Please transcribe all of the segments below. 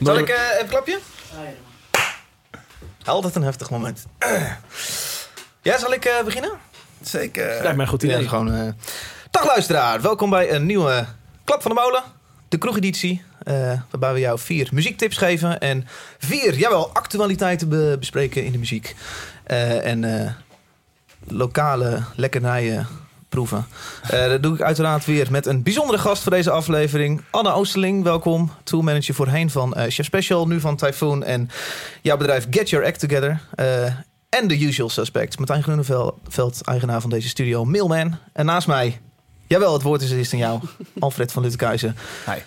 Zal ik eh, even klapje? Altijd een heftig moment. Ja, zal ik eh, beginnen? Zeker. Lijkt mij een goed Ja, idee. gewoon, eh, Dag luisteraar, welkom bij een nieuwe Klap van de Molen. De kroegeditie, eh, waarbij we jou vier muziektips geven en vier, jawel, actualiteiten be- bespreken in de muziek. Eh, en eh, lokale lekkernijen proeven. Eh, dat doe ik uiteraard weer met een bijzondere gast voor deze aflevering. Anne Oosterling, welkom. Toolmanager voorheen van eh, Chef Special, nu van Typhoon. En jouw bedrijf Get Your Act Together. En The Usual Suspects. Martijn Groeneveld, eigenaar van deze studio, Mailman. En naast mij, jawel, het woord is eerst aan jou. Alfred van Luttekhuizen,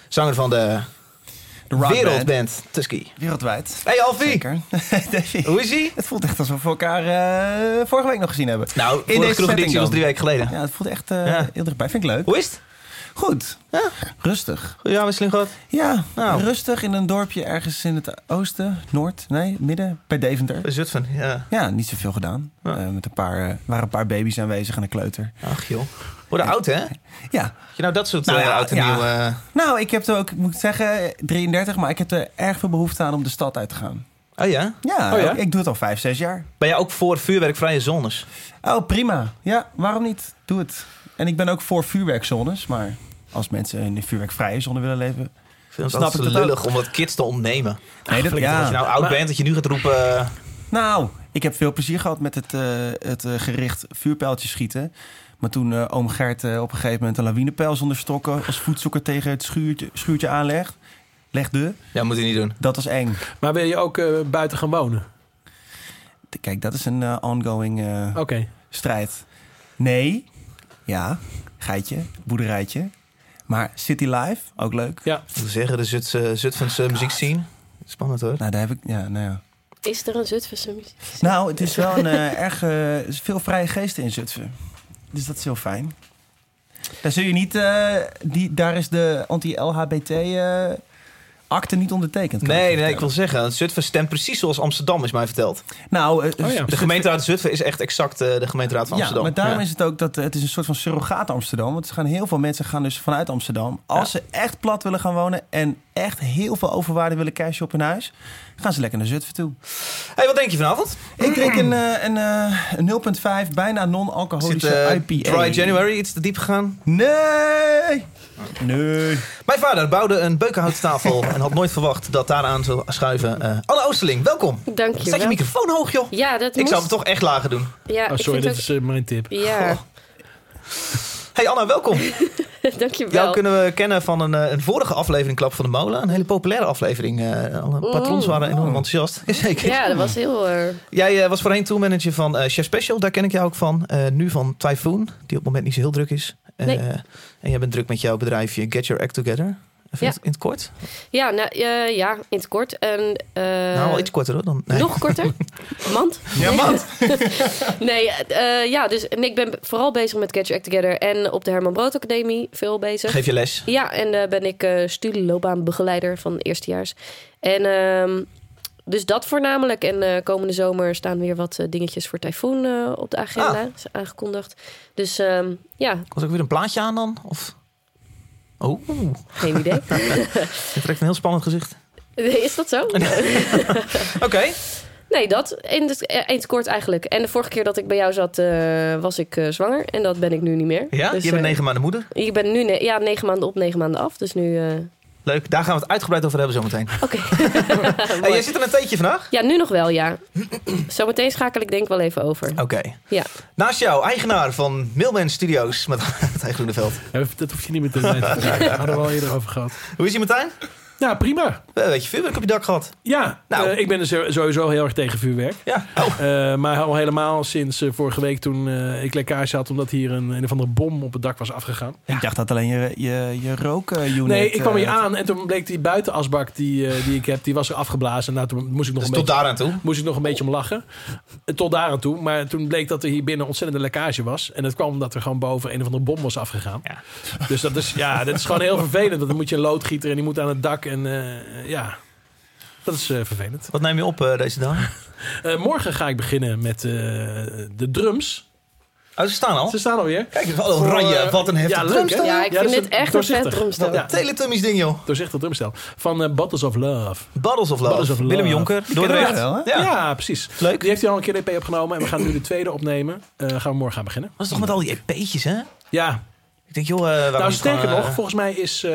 zanger van de De wereldband Tusky. Wereldwijd. Hey Alfie, Zeker. Hoe is ie? Het voelt echt alsof we elkaar eh, vorige week nog gezien hebben. Nou, In deze setting kroegeditie was drie weken geleden. Ja, het voelt echt eh, Ja. heel dichtbij. Vind ik leuk. Hoe is het? Goed. Ja. Rustig. Goeie jaarwisseling gehad? Ja, Nou. rustig in een dorpje ergens in het oosten, noord, nee, midden, bij Deventer. Bij Zutphen, ja. Ja, niet zoveel gedaan. Ja. Eh, met een paar, eh, waren een paar baby's aanwezig en een kleuter. Ach joh. Worden oud hè? Ja, je nou dat soort Nou eh, ja, oud en ja. nieuw... nou, ik heb er ook, ik moet zeggen, 33, maar ik heb er erg veel behoefte aan om de stad uit te gaan. Oh ja? Ja, Oh ja? Ik, ik doe het al vijf, zes jaar. Ben jij ook voor vuurwerkvrije zones? Oh, prima. Ja, waarom niet? Doe het. En ik ben ook voor vuurwerkzones, maar als mensen in de vuurwerkvrije zone willen leven... Ik vind het Snap ik ook. lullig om wat kids te ontnemen. Nee, dat, Als je nou oud Maar- bent, dat je nu gaat roepen... eh, Nou, ik heb veel plezier gehad met het, eh, het eh, gericht vuurpijltjes schieten. Maar toen oom Gert op een gegeven moment een lawinepijl zonder stokken... als voetzoeker tegen het schuurtje, schuurtje aanlegt, legde, Ja, moet je niet doen. dat was eng. Maar wil je ook eh, buiten gaan wonen? Kijk, dat is een ongoing eh, Oké. strijd. Nee, ja, geitje, boerderijtje. Maar City Life, ook leuk. Ja. Ik moet zeggen, de Zutse, Zutphense muziekscene. Spannend hoor. Nou, daar heb ik, ja, nou ja. Is er een Zutphense muziek? Nou, het is wel een eh, erg eh, er veel vrije geesten in Zutphen. Dus dat is heel fijn. Daar zul je niet, eh, die, daar is de anti-LHBT eh, akte niet ondertekend. kan Nee, nee, ik wil zeggen, Zutphen stemt precies zoals Amsterdam, is mij verteld. Nou, eh, Oh ja. De gemeenteraad Zutphen is echt exact eh, de gemeenteraad van ja, Amsterdam. maar daarom Ja. is het ook dat eh, het is een soort van surrogaat Amsterdam. Want er gaan heel veel mensen gaan dus vanuit Amsterdam. Als ze echt plat willen gaan wonen en echt heel veel overwaarde willen cashen op hun huis, gaan ze lekker naar Zutphen toe. hey, wat denk je vanavond? Ik drink een, eh, een, eh, een 0,5 bijna non-alcoholische eh, IPA. Dry January iets te diep gegaan? Nee! Nee. Mijn vader bouwde een beukenhouttafel en had nooit verwacht dat daaraan zou schuiven. eh Anne Oosterling, welkom. Dank je Zet je microfoon hoog, joh. Ja, dat Ik moest. zou hem toch echt lager doen. Ja, Oh, sorry, ook... is mijn tip. Ja, Hey Anna, welkom. dank je wel. Jou kunnen we kennen van een, eh, een vorige aflevering Klap van de Molen. Een hele populaire aflevering. eh alle patrons waren enorm enthousiast. Jazeker. Ja, dat was heel... eh, Jij was voorheen toolmanager van eh, Chef Special. Daar ken ik jou ook van. Nu van Typhoon, die op het moment niet zo heel druk is. Nee. En jij bent druk met jouw bedrijfje Get Your Act Together. Even Ja. in het- kort? ja, nou, eh, ja, in het kort. En, eh, nou, wel iets korter hoor. Dan, nee. Nog korter? Mand? Ja, mand. nee, eh, ja, dus en ik ben vooral bezig met Your Act Together. En op de Herman Brood Academie veel bezig. Geef je les. Ja, en ben ik eh studieloopbaanbegeleider van eerstejaars. En ehm, dus dat voornamelijk. En eh, komende zomer staan weer wat dingetjes voor Typhoon op de agenda. Ah. Is aangekondigd. Dus ehm, ja, Was ook weer een plaatje aan dan? Of... Oh, geen idee. je trekt een heel spannend gezicht. Is dat zo? Oké. Nee, dat. In het, eh, in het kort eigenlijk. En de vorige keer dat ik bij jou zat, eh, was ik eh, zwanger. En dat ben ik nu niet meer. Ja, Dus, je bent negen maanden moeder. Ik ben nu ne- ja, negen maanden op, negen maanden af. Dus nu... Leuk, daar gaan we het uitgebreid over hebben zometeen. Oké. Hey, jij zit er een theetje vandaag? Ja, nu nog wel, ja. Zometeen schakel ik denk wel even over. Oké. Ja. Naast jou, eigenaar van Mailman Studios met Martijn Groeneveld. Ja, Dat hoef je niet meer te mij. Daar hadden we al eerder over gehad. Hoe is je Martijn? Ja, prima. Een beetje vuurwerk op je dak gehad. Ja, Nou. eh, ik ben dus sowieso heel erg tegen vuurwerk. Ja. Oh. Eh, maar al helemaal sinds eh, vorige week toen eh, ik lekkage had... omdat hier een, een of andere bom op het dak was afgegaan. Ik dacht dat alleen je, je, je rookunit... Nee, ik kwam hier eh, aan en toen bleek die buitenasbak die, eh, die ik heb... die was er afgeblazen. Nou, toen moest ik nog Dus een tot beetje... daar aan toe. moest ik nog een beetje om lachen. Eh, Tot daar aan toe. Maar toen bleek dat er hier binnen ontzettende lekkage was. En dat kwam omdat er gewoon boven een of andere bom was afgegaan. Ja. Dus dat is, ja, dat is gewoon heel vervelend. Want dan moet je een loodgieter en die moet aan het dak. En eh, ja, dat is eh, vervelend. Wat neem je op eh, deze dag? Eh, morgen ga ik beginnen met eh, de drums. Oh, ze staan al. Ze staan alweer. Kijk wat oranje. Voor, eh, Wat een heftig ja, leuk, drumstel. hè? Ja, ik Ja, vind dit echt een doorzichtig. vet drumstel. Ja. Teletubbies ding, joh. Doorzichtig drumstel. Van eh, Bottles of Love. Bottles of Love. Bottles of Love. Willem Jonker. Dordrecht. hè? Ja. Ja. precies. Leuk. Die heeft hij al een keer de EP opgenomen. En we gaan nu de tweede opnemen. Eh, gaan we morgen gaan beginnen. Dat is toch met al die EP'tjes, hè? Ja, Ik denk, joh, waarom nou sterker gewoon, eh, nog, volgens mij is... eh,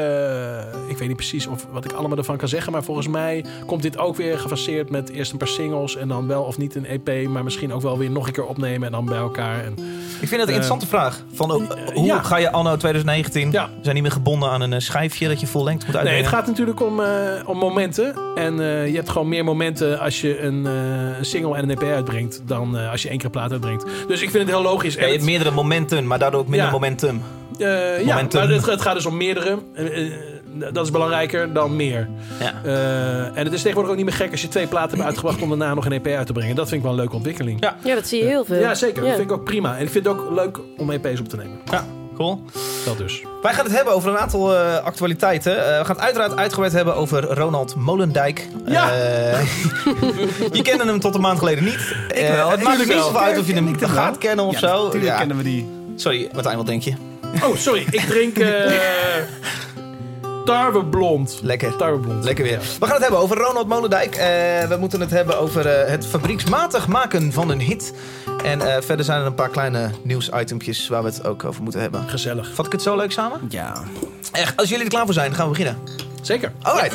ik weet niet precies of, wat ik allemaal ervan kan zeggen. Maar volgens mij komt dit ook weer gefaseerd met eerst een paar singles. En dan wel of niet een EP. Maar misschien ook wel weer nog een keer opnemen. En dan bij elkaar. En, Ik vind het een interessante vraag. Van, oh, hoe ja. ga je anno 2019? Ja. We zijn niet meer gebonden aan een schijfje dat je vol lengte moet Nee, uitbrengen. het gaat natuurlijk om, om momenten. En je hebt gewoon meer momenten als je een, single en een EP uitbrengt. Dan als je één keer een plaat uitbrengt. Dus ik vind het heel logisch. Ja, je hebt meerdere momenten, maar daardoor ook minder Ja. momentum. Eh, ja, maar het, het gaat dus om meerdere. Eh, eh, dat is belangrijker dan meer. Ja. Eh, en het is tegenwoordig ook niet meer gek als je twee platen hebt uitgebracht om daarna nog een EP uit te brengen. Dat vind ik wel een leuke ontwikkeling. Ja. Ja, dat zie je heel veel. Ja, zeker. Dat vind ik ook prima. En ik vind het ook leuk om EP's op te nemen. ja, cool. Dat dus. Wij gaan het hebben over een aantal eh, actualiteiten. Eh, we gaan het uiteraard uitgebreid hebben over Ronald Molendijk. Ja. Eh, je kende hem tot een maand geleden niet. Ik wel, Het maakt niet wel. zoveel uit of je hem gaat kennen of Ja, zo. Natuurlijk Ja. kennen we die. Sorry, Martijn, wat denk je? Oh, sorry. Ik drink eh tarweblond. Lekker. Tarweblond. Lekker weer. We gaan het hebben over Ronald Molendijk. Eh, we moeten het hebben over eh, het fabrieksmatig maken van een hit. En eh, verder zijn er een paar kleine nieuwsitempjes waar we het ook over moeten hebben. Gezellig. Vat ik het zo leuk samen? Ja. Echt, als jullie er klaar voor zijn, gaan we beginnen. Zeker. Alright.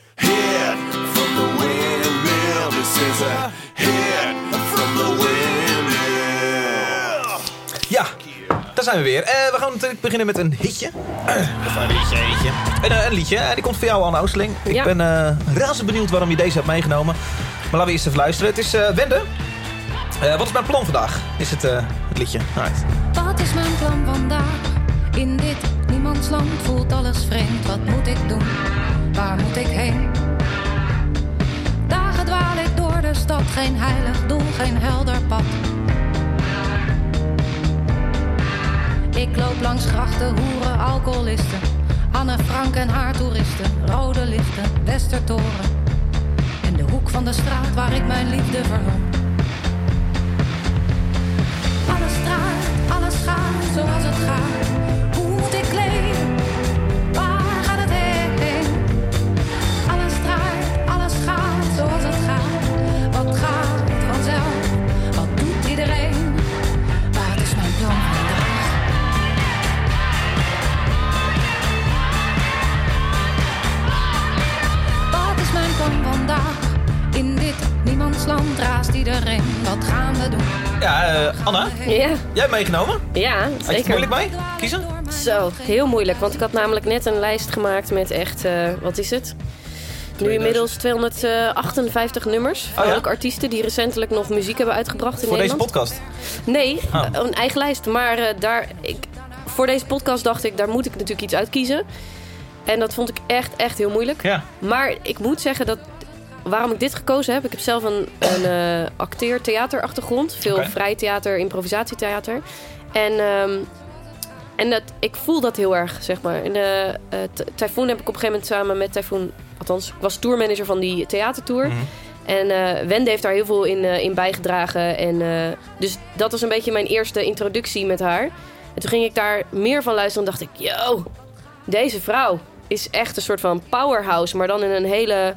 is a hit from the Windmill. Ja, daar zijn we weer. Eh, we gaan natuurlijk beginnen met een hitje. Of een liedje, hitje. Een, eh, een liedje, eh, die komt voor jou, Anne Oosteling. Ik Ja. ben eh razend benieuwd waarom je deze hebt meegenomen. Maar laten we eerst even luisteren. Het is eh Wende. Eh, wat is mijn plan vandaag? Is het, eh, het liedje. Wat is mijn plan vandaag? In dit niemandsland voelt alles vreemd. Wat moet ik doen? Waar moet ik heen? Stad. Geen heilig doel, geen helder pad. Ik loop langs grachten, hoeren, alcoholisten. Anne Frank en haar toeristen. Rode lichten, Westertoren. En de hoek van de straat waar ik mijn liefde verloor. Alles draait, alles gaat zoals het gaat. Hoe ik leven? Niemandsland raast iedereen. Wat gaan we doen? Ja, eh, Anna, Ja, jij hebt meegenomen. ja Had je het zeker. moeilijk mee? Kiezen? Zo, heel moeilijk. Want ik had namelijk net een lijst gemaakt met echt, eh, wat is het? Nu inmiddels 258 nummers. Van Oh ja? ook artiesten die recentelijk nog muziek hebben uitgebracht in Voor deze podcast. Nee, Oh. eh, een eigen lijst. Maar eh, daar, ik, voor deze podcast dacht ik, daar moet ik natuurlijk iets uitkiezen. En dat vond ik echt, echt heel moeilijk. Ja. Maar ik moet zeggen dat waarom ik dit gekozen heb. Ik heb zelf een, een eh acteer-theaterachtergrond. Veel vrij theater, improvisatietheater. En, ehm, en dat, ik voel dat heel erg, zeg maar. En eh Typhoon heb ik op een gegeven moment samen met Typhoon... Althans, ik was tourmanager van die theatertour. Mhm. En eh Wende heeft daar heel veel in, in bijgedragen. En, dus dat was een beetje mijn eerste introductie met haar. En toen ging ik daar meer van luisteren en dacht ik... Yo, deze vrouw is echt een soort van powerhouse. Maar dan in een hele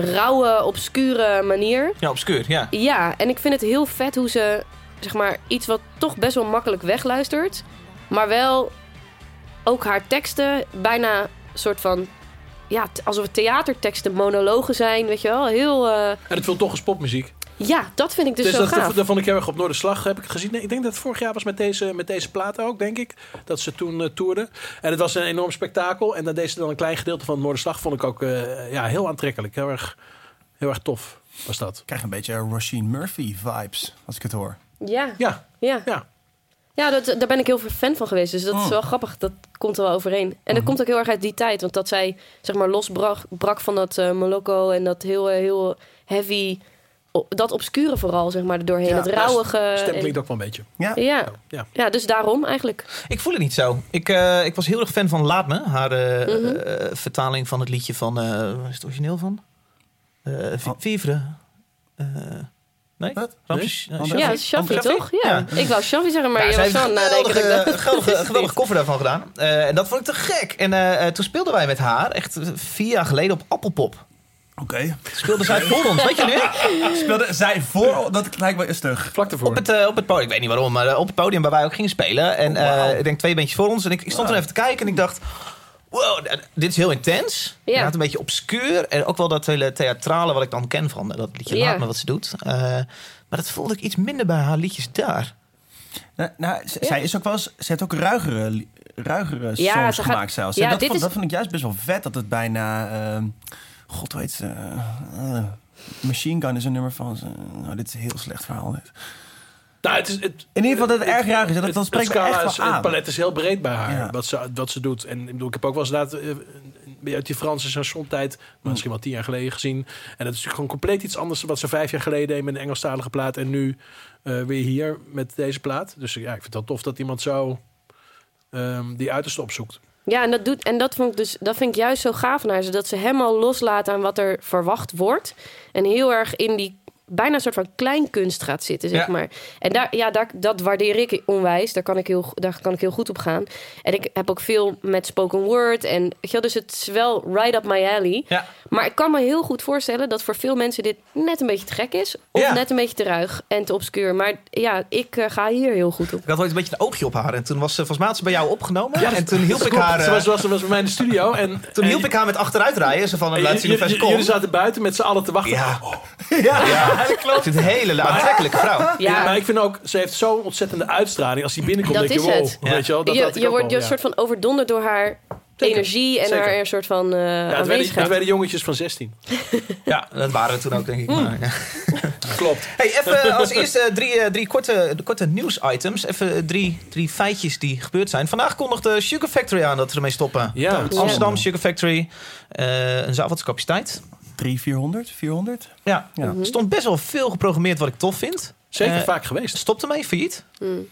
rauwe, obscure manier. Ja, obscuur, ja. Ja, en ik vind het heel vet hoe ze... Zeg maar, iets wat toch best wel makkelijk wegluistert. Maar wel ook haar teksten bijna een soort van... Ja, alsof het theaterteksten, monologen zijn, weet je wel. Heel... eh, En het voelt toch als popmuziek. Ja, dat vind ik dus, Dus zo dat, gaaf. dat, dat vond ik heel erg op Noorderslag, heb ik gezien. Nee, ik denk dat het vorig jaar was met deze, met deze platen ook, denk ik. Dat ze toen eh, toerden. En het was een enorm spektakel. En dan deed ze dan een klein gedeelte van Noorderslag. Vond ik ook eh, ja, heel aantrekkelijk. Heel erg, heel erg tof was dat. Ik krijg een beetje Roisin Murphy vibes als ik het hoor. Ja, Ja, ja. ja. Ja, dat, daar ben ik heel veel fan van geweest. Dus dat is Oh. wel grappig. Dat komt er wel overeen. En dat komt ook heel erg uit die tijd. Want dat zij, zeg maar, losbrak brak van dat eh Moloko en dat heel, heel heavy... Dat obscure vooral, zeg maar, doorheen. Ja, het Ja, rauwige. Stem klinkt ook wel een beetje. Ja. ja. Ja. ja, dus daarom eigenlijk. Ik voel het niet zo. Ik, eh, ik was heel erg fan van Laat Me. Haar eh, Mhm. eh, vertaling van het liedje van... eh, waar is het origineel van? Eh Oh. Vivre. Eh, nee? Wat? Ramses- Nee? Ander- Ja, Shaffi? Toch? Ja. Ja. Ik wou Shaffi zeggen, maar Ja, je was zo aan nadenken. geweldige, dacht- geweldige, geweldige koffer daarvan gedaan. Eh, en dat vond ik te gek. En toen speelden wij met haar, echt vier jaar geleden, op Appelpop. Oké. Speelde zij voor ons, weet je nu? Speelde zij voor... Dat lijkt me stug. Vlak ervoor. Op het, eh, op het podium, ik weet niet waarom, maar eh, op het podium waar wij ook gingen spelen. En Oh, eh, ik denk twee beentjes voor ons. En ik, ik stond toen even te kijken en ik dacht... Wow, dit is heel intens. Ja. Het een beetje obscuur. En ook wel dat hele theatrale wat ik dan ken van dat liedje Ja. Laat Me wat ze doet. Eh, maar dat voelde ik iets minder bij haar liedjes daar. Nou, nou, zij is ook wel eens, ze heeft ook ruigere, ruigere Ja, songs ze gaat- gemaakt zelfs. ja, En dat, dit vond, is- dat vond ik juist best wel vet dat het bijna. ehm, God weet ze. eh, Machine Gun is een nummer van ze. Nou, dit is een heel slecht verhaal. Dit. Nou, het is, het, In ieder geval dat het erg ruig is. Dat, het, spreekt echt is- Het palet is heel breed bij haar, Ja. wat, ze, wat ze doet. En ik, bedoel, ik heb ook wel eens inderdaad, eh, uit die Franse chansontijd, misschien wel tien jaar geleden gezien. En dat is natuurlijk gewoon compleet iets anders dan wat ze vijf jaar geleden deed met een Engelstalige plaat. En nu eh, weer hier met deze plaat. Dus ja, ik vind het wel tof dat iemand zo ehm, die uiterste opzoekt. Ja, en dat, doet, en dat, vond ik dus, dat vind ik juist zo gaaf naar ze. Dat ze helemaal loslaat aan wat er verwacht wordt. En heel erg in die bijna een soort van kleinkunst gaat zitten, zeg Ja. maar. En daar, ja, daar, dat waardeer ik onwijs. Daar kan, ik heel, daar kan ik heel goed op gaan. En ik heb ook veel met spoken word. En weet je dus het is wel right up my alley. Ja. Maar ik kan me heel goed voorstellen dat voor veel mensen dit net een beetje te gek is. Of Ja. net een beetje te ruig en te obscuur. Maar ja, ik eh, ga hier heel goed op. Ik had ooit een beetje een oogje op haar. En toen was ze, volgens mij had ze bij jou opgenomen. Ja, en toen hielp ik Klopt, haar... Ze eh, was, was, bij mij in de studio. En, toen en- hielp ik haar met achteruitrijden. Ze van, en laat zien hoe ver ze jullie- zaten buiten met z'n allen te wachten. Ja, Ja, ja, dat klopt. Het is een hele aantrekkelijke vrouw. Ja, Ja, maar ik vind ook, ze heeft zo'n ontzettende uitstraling. Als die binnenkomt, Dat denk je, is wow. het. Ja. Weet je wel, dat je je wordt je ja. soort van overdonderd door haar Zeker, energie en zeker. haar een soort van eh Ja, het, werden, het werden jongetjes van 16. Ja, dat waren we toen ook, denk ik. Hmm. Maar, ja. Klopt. Hey, even als eerste drie, eh, drie korte, korte nieuwsitems. Even eh, drie, drie feitjes die gebeurd zijn. Vandaag kondigde Sugar Factory aan dat ze ermee stoppen. Ja. Amsterdam Sugar Factory. eh een zaalvaartscapaciteit. 300, 400, 400. Ja, Ja. Mhm. er stond best wel veel geprogrammeerd wat ik tof vind. Zeker Eh, vaak geweest. Stopte mee, failliet. Mm.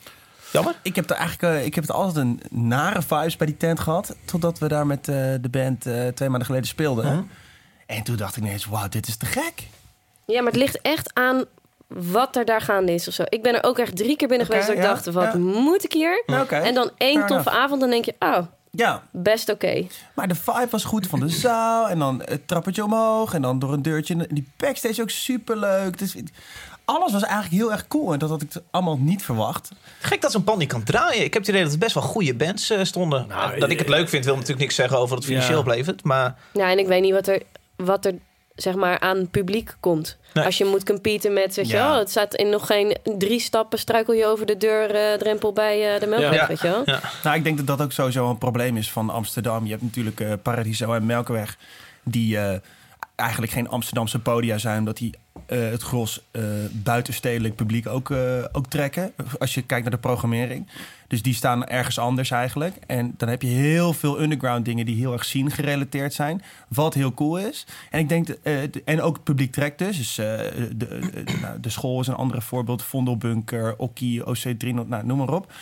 Jammer. Ik heb, er eigenlijk, eh, ik heb het altijd een nare vibes bij die tent gehad. Totdat we daar met eh, de band eh, twee maanden geleden speelden. Mhm. En toen dacht ik ineens, wauw, dit is te gek. Ja, maar het ligt echt aan wat er daar gaande is of zo. Ik ben er ook echt drie keer binnen geweest dat ik dacht, wat ja. moet ik hier? En dan één toffe enough. avond, dan denk je, oh, Ja, best oké. maar de vibe was goed van de zaal. En dan het trappetje omhoog. En dan door een deurtje. Die backstage ook superleuk. Dus alles was eigenlijk heel erg cool. En dat had ik allemaal niet verwacht. Gek dat zo'n pand niet kan draaien. Ik heb het idee dat er best wel goede bands eh, stonden. Nou, Eh, dat ik het leuk vind, wil natuurlijk niks zeggen over het financieel Ja. oplevert. Maar Ja, en ik weet niet wat er, wat er zeg maar aan publiek komt. Nee. Als je moet competen met, weet je Ja. wel, het staat in nog geen drie stappen, struikel je over de deurdrempel bij eh, de Melkweg, Ja. weet je wel. ja. Nou, ik denk dat dat ook sowieso een probleem is van Amsterdam. Je hebt natuurlijk eh, Paradiso en Melkweg. Die eh, eigenlijk geen Amsterdamse podia zijn. Omdat die eh, het gros eh, buitenstedelijk publiek ook, eh, ook trekken. Als je kijkt naar de programmering. Dus die staan ergens anders eigenlijk. En dan heb je heel veel underground dingen die heel erg scene gerelateerd zijn. Wat heel cool is. En ik denk, eh, de- en ook het publiek trekt dus. Dus eh, de, de, nou, de school is een ander voorbeeld. Vondelbunker, Okkie, OC3, nou, noem maar op.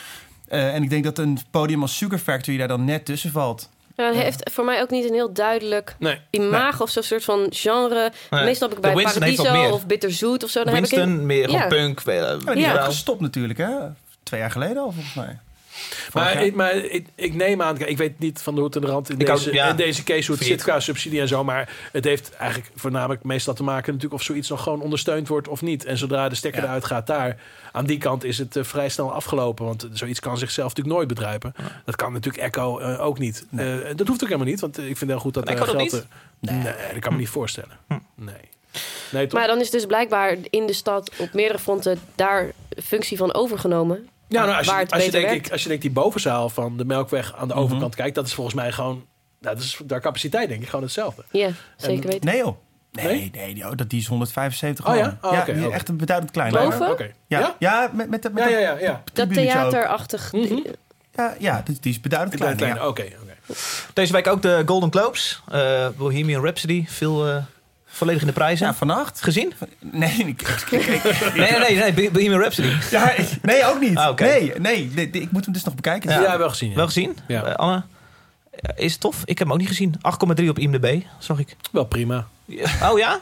Eh, en ik denk dat een podium als Sugar Factory daar dan net tussen valt. Ja, het heeft voor mij ook niet een heel duidelijk Nee. imago of zo'n soort van genre. Nee. Meestal heb ik bij Winston Paradiso of Bitterzoet of zo. Dan heb ik Winston, een- meer Ja. punk. eh, Ja, die Ja. gestopt natuurlijk, hè? Twee jaar geleden al, volgens mij. Vorig Maar, ik, maar ik, ik neem aan, ik weet niet van de hoed en de rand in, Ik ook, deze, ja. in deze case hoe het zit qua subsidie en zo. Maar het heeft eigenlijk voornamelijk meestal te maken natuurlijk of zoiets nog gewoon ondersteund wordt of niet. En zodra de stekker Ja. eruit gaat daar, aan die kant is het eh, vrij snel afgelopen. Want zoiets kan zichzelf natuurlijk nooit bedruipen. Dat kan natuurlijk Echo eh, ook niet. Nee. Eh, dat hoeft ook helemaal niet, want ik vind heel goed dat Echo dat geld... niet? eh, Nee. dat kan me niet voorstellen. Nee. Nee, toch? Maar dan is dus blijkbaar in de stad op meerdere fronten daar functie van overgenomen. Ja, nou, als, waar je, het als, je denk werkt. ik, als je denkt die bovenzaal van de Melkweg aan de Mhm. overkant kijkt, dat is volgens mij gewoon, nou, dat is daar capaciteit denk ik gewoon hetzelfde. Ja, zeker En- weten. Nee joh. Nee, nee, die, oh, dat, die is 175 Oh ja? Oh, oké, die is oké. echt een beduidend klein. Boven? Oké. Ja, Ja? ja? met, met, met Ja, ja, ja. ja. Dat theaterachtig. Mhm. Ja, ja die, die is beduidend Klein, klein. klein. ja. Oké, oké. Deze week ook de Golden Globes. Eh, Bohemian Rhapsody. Veel eh, volledig in de prijzen. Ja, vannacht? Gezien? Nee, ik, ik- ik- Nee, nee, nee. Bo- Bohemian Rhapsody. ja, nee, ook niet. Ah, oké. nee, nee, nee, ik moet hem dus nog bekijken. Ja, Ja. wel gezien. Ja. Wel gezien? Ja. Eh, Anne? Is het tof? Ik heb hem ook niet gezien. 8,3 op IMDb, zag ik. Wel prima. Oh ja?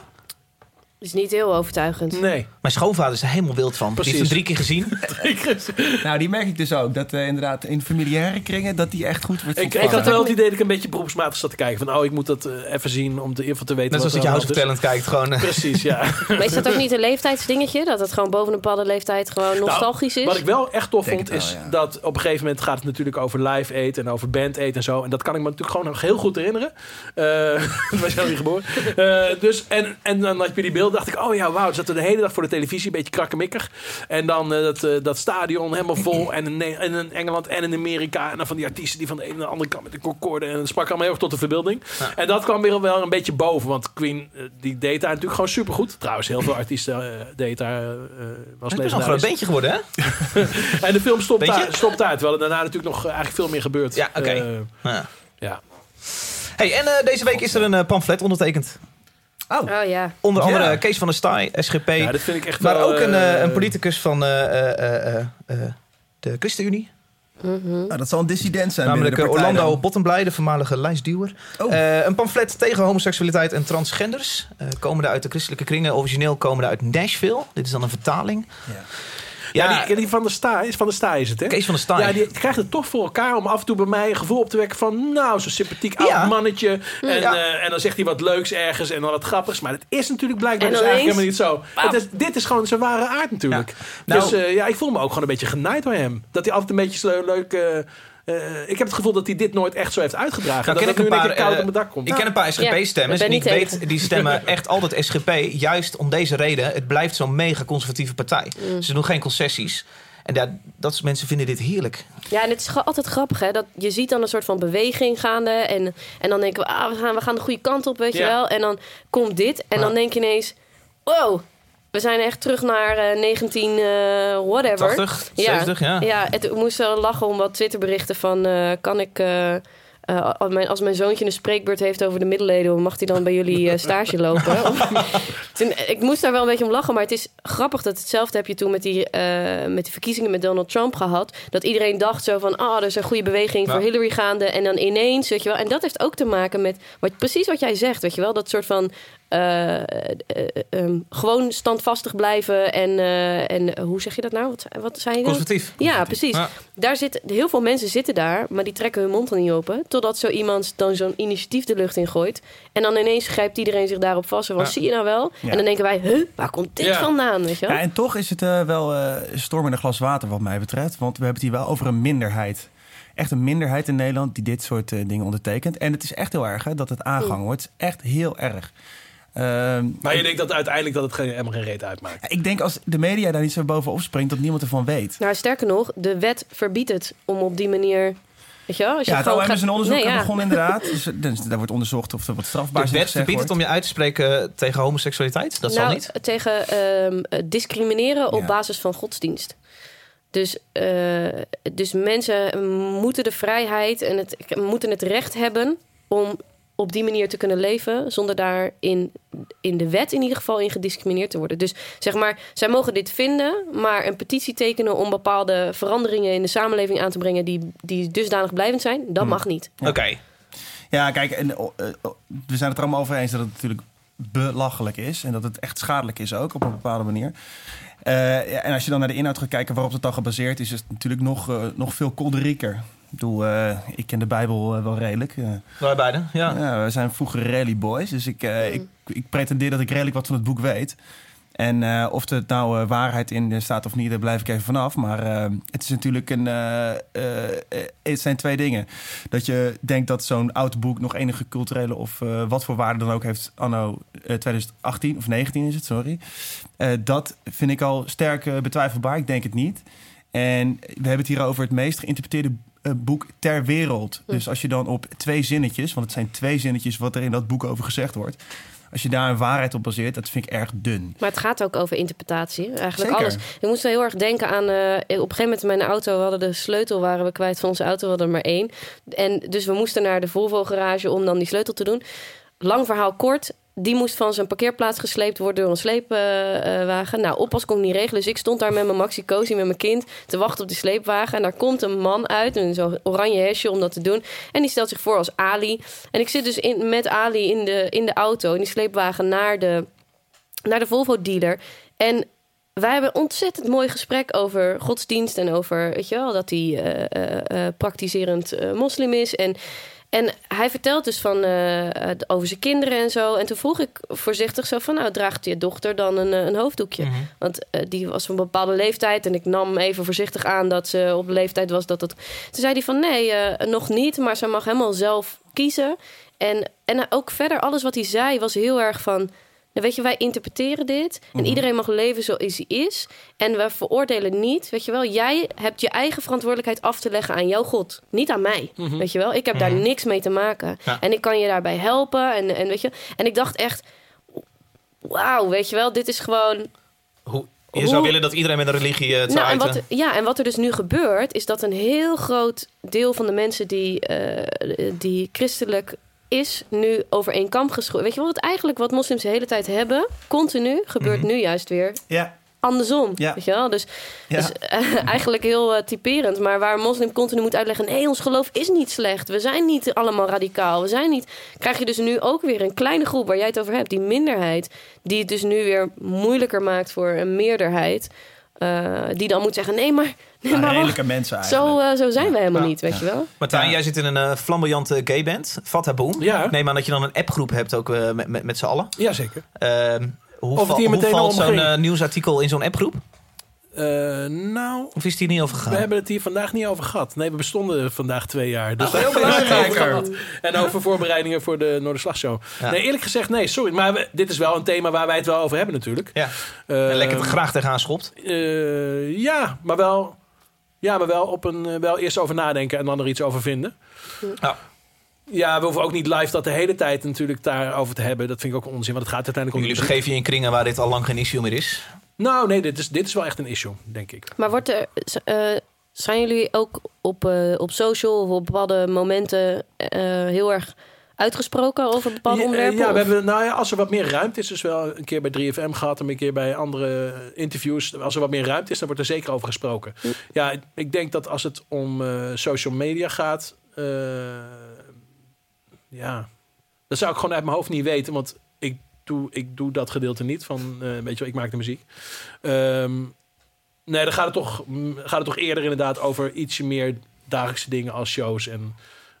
Is niet heel overtuigend. Nee. Mijn schoonvader is er helemaal wild van. Die heeft hem Precies. drie keer gezien. Nou, die merk ik dus ook. Dat eh, inderdaad in familiaire kringen, dat die echt goed wordt Ik, ik had wel het idee dat ik een beetje beroepsmatig zat te kijken. Van, oh, ik moet dat eh, even zien om te, even te weten Net zoals dat je House of Talent kijkt. Gewoon, eh. Precies, ja. Maar is dat ook niet een leeftijdsdingetje? Dat het gewoon boven een bepaalde leeftijd gewoon nostalgisch is? Wat ik wel echt tof Denk vond, wel, is ja. dat op een gegeven moment gaat het natuurlijk over live eten en over band eten en zo. En dat kan ik me natuurlijk gewoon nog heel goed herinneren. Eh toen was jij niet geboren. Eh, dus, en, en dan had je die beelden, dacht ik, oh ja, wauw, zaten we de hele dag voor de televisie, een beetje krakkemikkig. En dan eh, dat, eh, dat stadion helemaal vol. En in, en in Engeland en in Amerika. En dan van die artiesten die van de ene naar de andere kant met de concorde. En het sprak allemaal heel erg tot de verbeelding. En dat kwam weer wel een beetje boven. Want Queen, eh, die deed daar natuurlijk gewoon supergoed. Trouwens, heel veel artiesten deed daar. was Het is een beentje geworden, hè? En de film stopt, stopt uit. Terwijl er daarna natuurlijk nog eigenlijk veel meer gebeurt. Ja, oké. Ja. ja. Hey, en deze week is er een pamflet ondertekend. Oh ja. Onder Ja. andere Kees van der Staaij, SGP. ja, dat vind ik echt maar wel, ook een, eh, eh, een politicus van eh, eh, eh, eh, de ChristenUnie. Nou, dat zal een dissident zijn Namelijk Orlando. Bottenblij, de voormalige lijstduwer. Oh. Eh, een pamflet tegen homoseksualiteit en transgenders. Eh komende uit de christelijke kringen. Origineel komende uit Nashville. Dit is dan een vertaling. Ja. Ja, Ja, die, die van de Staaij is van de Staaij is het, hè? Kees van der Staaij. Ja, die krijgt het toch voor elkaar om af en toe bij mij een gevoel op te wekken van... nou, zo'n sympathiek oud mannetje. En, Ja. eh, en dan zegt hij wat leuks ergens en dan wat grappigs. Maar dat is natuurlijk blijkbaar dus eigenlijk helemaal niet zo. Het is, dit is gewoon zijn ware aard natuurlijk. Nou- dus eh, ja, ik voel me ook gewoon een beetje genaaid door hem. Dat hij altijd een beetje zo leuk... eh, eh, ik heb het gevoel dat hij dit nooit echt zo heeft uitgedragen. Nou, dat ken ik nu een paar, koud eh, op mijn dak komt. Ik ken een paar Ja, SGP-stemmers ik en ik weet, die stemmen echt altijd SGP. Juist om deze reden. Het blijft zo'n mega conservatieve partij. Ze doen geen concessies. En dat soort mensen vinden dit heerlijk. Ja, en het is altijd grappig, hè? Dat je ziet dan een soort van beweging gaande. En, en dan denken we, ah, we gaan, we gaan de goede kant op, weet je wel. En dan komt dit. En Ja. dan denk je ineens, wow, we zijn echt terug naar eh 19 eh, whatever. 80, 70, ja. Ja, het, ik moest wel lachen om wat Twitterberichten van... eh, kan ik... eh, eh, als, mijn, als mijn zoontje een spreekbeurt heeft over de middeleeuwen... mag hij dan bij jullie stage lopen? Toen, ik moest daar wel een beetje om lachen. Maar het is grappig dat hetzelfde heb je toen met die, met die verkiezingen met Donald Trump gehad. Dat iedereen dacht zo van... ah, er is een goede beweging voor. Hillary gaande. En dan ineens, weet je wel... En dat heeft ook te maken met wat, precies wat jij zegt, weet je wel? Dat soort van... eh, eh, eh, ehm, gewoon standvastig blijven en, eh, en hoe zeg je dat nou? Wat, wat zei je? Conservatief. Ja, precies. Ja. Daar zit, heel veel mensen zitten daar, maar die trekken hun mond er niet open. Totdat zo iemand dan zo'n initiatief de lucht in gooit. En dan ineens grijpt iedereen zich daarop vast. Van, Ja. zie je nou wel? Ja. En dan denken wij, huh, waar komt dit Ja. vandaan? Weet je wel? Ja, en toch is het wel eh storm in een glas water wat mij betreft. Want we hebben het hier wel over een minderheid. Echt een minderheid in Nederland die dit soort dingen ondertekent. En het is echt heel erg hè, dat het aangehangen wordt. Het is echt heel erg. Ehm, Maar je denkt dat uiteindelijk dat het geen, helemaal geen reet uitmaakt. ik denk als de media daar niet zo bovenop springt, dat niemand ervan weet. Nou, sterker nog, de wet verbiedt het om op die manier... Weet je wel? Als je Ja, het gewoon OM gaat- is een onderzoek Nee, ja. begonnen inderdaad. Dus, dus daar wordt onderzocht of er wat strafbaar De is wet gezegd verbiedt het om je uit te spreken tegen homoseksualiteit? Dat zal nou, niet. tegen ehm, eh, discrimineren op Ja. basis van godsdienst. Dus, eh, dus mensen moeten de vrijheid en het, moeten het recht hebben om op die manier te kunnen leven, zonder daar in, in de wet in ieder geval in gediscrimineerd te worden. Dus zeg maar, zij mogen dit vinden, maar een petitie tekenen om bepaalde veranderingen in de samenleving aan te brengen die, die dusdanig blijvend zijn, dat mag niet. Oké. Ja, kijk, en, oh, eh, oh, we zijn het er allemaal over eens dat het natuurlijk belachelijk is. En dat het echt schadelijk is ook, op een bepaalde manier. Eh, ja, en als je dan naar de inhoud gaat kijken waarop het dan gebaseerd is... is het natuurlijk nog, eh, nog veel kolderiker. Ik bedoel, eh, ik ken de Bijbel eh, wel redelijk. Eh, Wij beiden, ja. ja, we zijn vroeger rally boys, dus ik, eh, ik, ik pretendeer dat ik redelijk wat van het boek weet. En eh, of er nou waarheid in staat of niet, daar blijf ik even vanaf. Maar eh, het is natuurlijk een. eh, eh, eh, het zijn twee dingen. Dat je denkt dat zo'n oud boek nog enige culturele of eh, wat voor waarde dan ook heeft, anno eh, 2018 of 19 is het, sorry. Eh, dat vind ik al sterk betwijfelbaar. Ik denk het niet. En we hebben het hier over het meest geïnterpreteerde boek ter wereld. Dus als je dan op twee zinnetjes, want het zijn twee zinnetjes wat er in dat boek over gezegd wordt. Als je daar een waarheid op baseert, dat vind ik erg dun. Maar het gaat ook over interpretatie. Eigenlijk Zeker. alles. Ik moest heel erg denken aan... eh, op een gegeven moment in mijn auto... we hadden de sleutel waren we kwijt van onze auto. We hadden er maar één. En dus we moesten naar de Volvo-garage... om dan die sleutel te doen. Lang verhaal kort. Die moest van zijn parkeerplaats gesleept worden door een sleepwagen. nou, oppas kon ik niet regelen. Dus ik stond daar met mijn Maxi Cosi, met mijn kind... te wachten op die sleepwagen. En daar komt een man uit, een zo'n oranje hesje om dat te doen. En die stelt zich voor als Ali. En ik zit dus in, met Ali in de, in de auto, in die sleepwagen... naar de, naar de Volvo-dealer. En wij hebben een ontzettend mooi gesprek over godsdienst... en over, weet je wel, dat hij eh, eh, eh, praktiserend moslim is... En, en hij vertelt dus van, eh, eh, over zijn kinderen en zo. En toen vroeg ik voorzichtig zo van... nou, draagt je dochter dan een, eh, een hoofddoekje? Want eh, die was van een bepaalde leeftijd... en ik nam even voorzichtig aan dat ze op de leeftijd was dat het... Toen zei hij van, nee, nog niet... maar ze mag helemaal zelf kiezen. En, en ook verder, alles wat hij zei was heel erg van... Nou, weet je, wij interpreteren dit. En iedereen mag leven zoals hij is. En we veroordelen niet. Weet je wel, jij hebt je eigen verantwoordelijkheid af te leggen aan jouw God. Niet aan mij. Weet je wel, ik heb daar niks mee te maken. Ja. En ik kan je daarbij helpen. En, en, weet je, en ik dacht echt, wauw, weet je wel, dit is gewoon Hoe, je Hoe- zou willen dat iedereen met een religie eh, het zou nou, en wat, ja, en wat er dus nu gebeurt, is dat een heel groot deel van de mensen die, eh, die christelijk is, nu over één kamp geschoren. Weet je wel, wat eigenlijk wat moslims de hele tijd hebben, continu, gebeurt nu juist weer Ja, andersom. Ja. Weet je wel? Dus, Ja. dus eh, eigenlijk heel eh, typerend. Maar waar een moslim continu moet uitleggen... nee, ons geloof is niet slecht. We zijn niet allemaal radicaal. We zijn niet... Krijg je dus nu ook weer een kleine groep waar jij het over hebt. Die minderheid. Die het dus nu weer moeilijker maakt voor een meerderheid. Eh, die dan moet zeggen... nee, maar... Nee, maar redelijke mensen eigenlijk. zo, eh, zo zijn we helemaal Ja. niet, weet je wel? Martijn, Ja. jij zit in een eh, flamboyante gayband, Fata Boom. Ja. Neem aan dat je dan een appgroep hebt ook eh, met, met, met z'n allen. Jazeker. Ehm hoe, val- hoe meteen valt zo'n nieuwsartikel in zo'n appgroep? Eh, nou, Of is het hier niet over gegaan? we hebben het hier vandaag niet over gehad. Nee, we bestonden vandaag twee jaar. Dus Ah, heel gehad. En over voorbereidingen voor de Noorderslagshow. Ja. Nee, eerlijk gezegd, nee, sorry. Maar we- dit is wel een thema waar wij het wel over hebben natuurlijk. Ja, Eh, en lekker er graag tegenaan schopt. eh, ja, maar wel, ja, maar wel, op een, wel eerst over nadenken en dan er iets over vinden. Ja. Ja, we hoeven ook niet live dat de hele tijd natuurlijk daarover te hebben. Dat vind ik ook onzin, want het gaat uiteindelijk om Jullie begeven je in kringen waar dit al lang geen issue meer is. Nou, nee, dit is, dit is wel echt een issue, denk ik. Maar wordt er, eh, zijn jullie ook op, eh, op social of op bepaalde momenten eh, heel erg uitgesproken over bepaalde Ja, onderwerpen? Ja, we Of- hebben, nou ja, als er wat meer ruimte is, dus wel een keer bij 3FM gehad en een keer bij andere interviews. Als er wat meer ruimte is, dan wordt er zeker over gesproken. Ja, ik- denk dat als het om social media gaat, ja, dat zou ik gewoon uit mijn hoofd niet weten, want doe, ik doe dat gedeelte niet van, eh, weet je wel, ik maak de muziek. Ehm, nee, dan gaat het, toch, mm, gaat het toch eerder inderdaad over ietsje meer dagelijkse dingen als shows en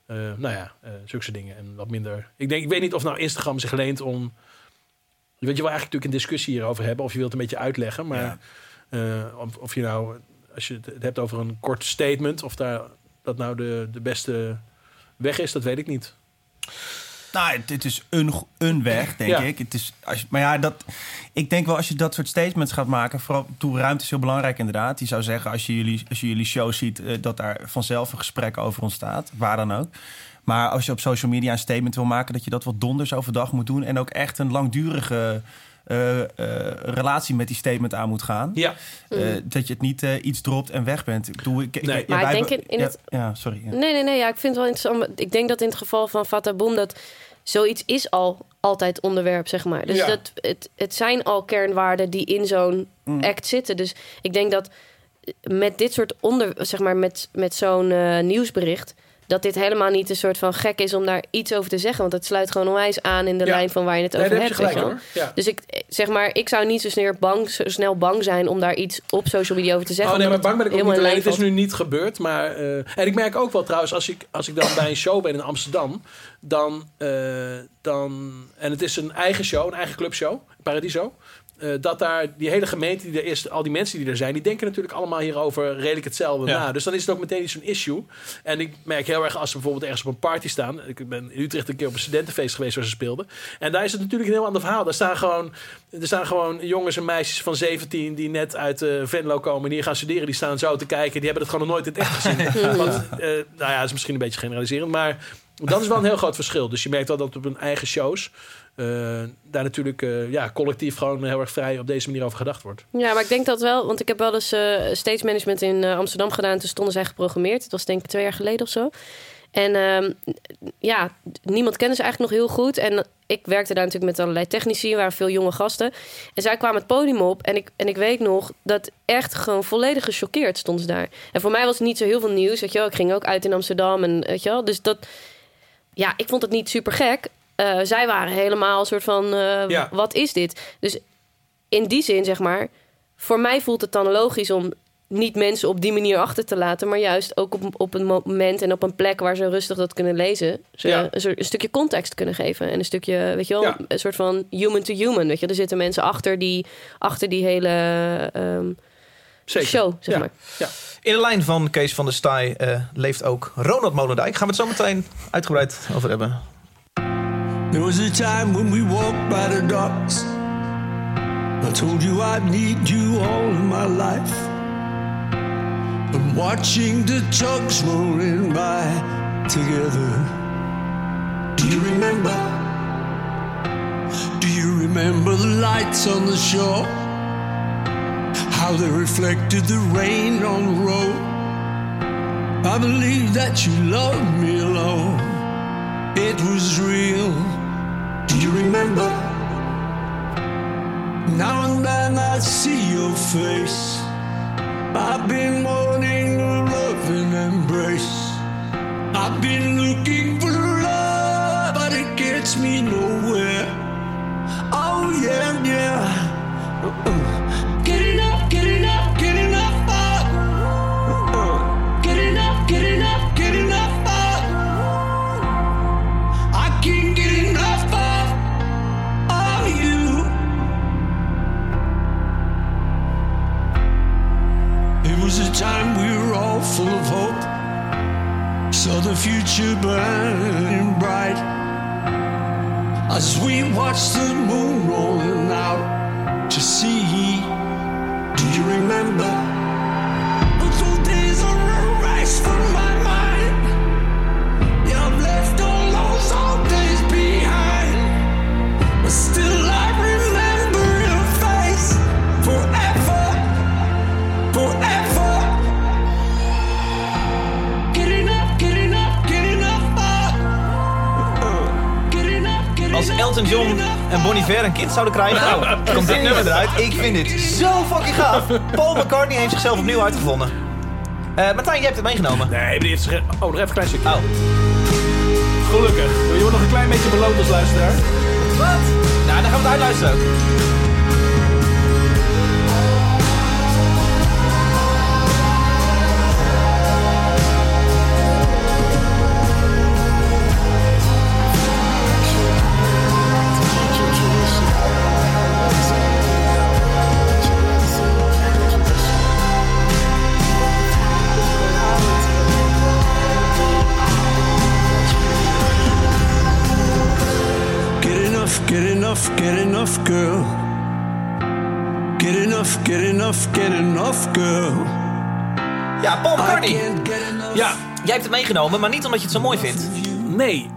eh, nou ja, eh zulke dingen. En wat minder. Ik, denk, ik weet niet of nou Instagram zich leent om. Weet je wel eigenlijk natuurlijk een discussie hierover hebben. Of je wilt het een beetje uitleggen. Maar Ja. of, of je nou, als je het hebt over een kort statement. Of daar, dat nou de, de beste weg is, dat weet ik niet. Nou, het, het is een, een weg, denk Ja. ik. Het is, als maar ja, dat, ik denk wel als je dat soort statements gaat maken... vooral toe ruimte is heel belangrijk inderdaad. Die zou zeggen, als je jullie, als je jullie show ziet... eh, dat daar vanzelf een gesprek over ontstaat, waar dan ook. Maar als je op social media een statement wil maken... dat je dat wat donders overdag moet doen... en ook echt een langdurige eh, eh, relatie met die statement aan moet gaan. Ja, Eh, dat je het niet eh, iets dropt en weg bent. Ik bedoel, ik, ik- Nee. ja, Maar ik denk in- in ja, het- Ja, sorry. ja. Nee, nee, nee. Ja, ik vind het wel interessant. Ik denk dat in het geval van Fata Boom dat zoiets is al altijd onderwerp, zeg maar. Dus Ja. dat, het, het zijn al kernwaarden die in zo'n act zitten. Dus ik denk dat met dit soort onder, zeg maar, met, met zo'n nieuwsbericht. Dat dit helemaal niet een soort van gek is om daar iets over te zeggen. Want het sluit gewoon onwijs aan in de Ja. lijn van waar je het nee, over heb je hebt. weet gelijk. Ja. Dus ik zeg maar, ik zou niet zo snel bang, zo snel bang zijn om daar iets op social media over te zeggen. Oh nee, maar bang ben ik ook niet alleen. Het is nu niet gebeurd. Maar, eh, en ik merk ook wel trouwens, als ik, als ik dan bij een show ben in Amsterdam, dan, eh, dan... En het is een eigen show, een eigen clubshow, Paradiso. Eh, dat daar die hele gemeente die er is, al die mensen die er zijn, die denken natuurlijk allemaal hierover redelijk hetzelfde Ja. na. Dus dan is het ook meteen zo'n issue. En ik merk heel erg als ze bijvoorbeeld ergens op een party staan. Ik ben in Utrecht een keer op een studentenfeest geweest waar ze speelden. En daar is het natuurlijk een heel ander verhaal. Daar staan gewoon, er staan gewoon jongens en meisjes van 17 die net uit eh, Venlo komen en hier gaan studeren. Die staan zo te kijken. Die hebben het gewoon nog nooit in het echt gezien. Want, eh, nou ja, dat is misschien een beetje generaliserend. Maar Dat is wel een heel groot verschil. Dus je merkt wel dat op hun eigen shows... eh, daar natuurlijk eh, ja, collectief gewoon heel erg vrij op deze manier over gedacht wordt. Ja, maar ik denk dat wel, want ik heb wel eens eh stage management in Amsterdam gedaan. Toen stonden zij geprogrammeerd. Het was denk ik twee jaar geleden of zo. En ehm, ja, niemand kende ze eigenlijk nog heel goed. En ik werkte daar natuurlijk met allerlei technici. Er waren veel jonge gasten. En zij kwamen het podium op. En ik, en ik weet nog dat echt gewoon volledig gechoqueerd stonden ze daar. En voor mij was het niet zo heel veel nieuws. Weet je wel. Ik ging ook uit in Amsterdam. En, weet je wel. Dus dat, ja, ik vond het niet super gek. Eh, zij waren helemaal een soort van, eh, Ja. wat is dit? Dus in die zin, zeg maar, voor mij voelt het dan logisch om niet mensen op die manier achter te laten, maar juist ook op, op een moment en op een plek waar ze rustig dat kunnen lezen, ze Ja. een, stukje context kunnen geven en een stukje, weet je wel, Ja. een soort van human to human, weet je, er zitten mensen achter die achter die hele ehm, show, zeg Ja. maar. In de lijn van Kees van der Staaij eh, leeft ook Ronald Molendijk. Gaan we het zo meteen uitgebreid over hebben. There was a time when we walked by the docks. I told you I'd need you all in my life. And watching the tugs rolling by together. Do you remember? Do you remember the lights on the shore? How they reflected the rain on the road. I believe that you loved me alone. It was real. Do you remember? Now and then I see your face. I've been wanting a loving embrace. I've been looking for love, but it gets me nowhere. Oh yeah, yeah. Saw the future burning bright. As we watched the moon rolling out to sea. Do you remember? Those days are erased from my mind. Als Elton John en Bonnie Ver een kind zouden krijgen, nou, komt dit nummer eruit. Ik vind dit zo fucking gaaf. Paul McCartney heeft zichzelf opnieuw uitgevonden. Eh Martijn, jij hebt het meegenomen. Nee, maar heeft. Oh, nog even een klein stukje. Oh, Gelukkig. Je wordt nog een klein beetje beloond als luisteraar. wat? Nou, dan gaan we het uitluisteren ook. Jij hebt het meegenomen, maar niet omdat je het zo mooi vindt. nee.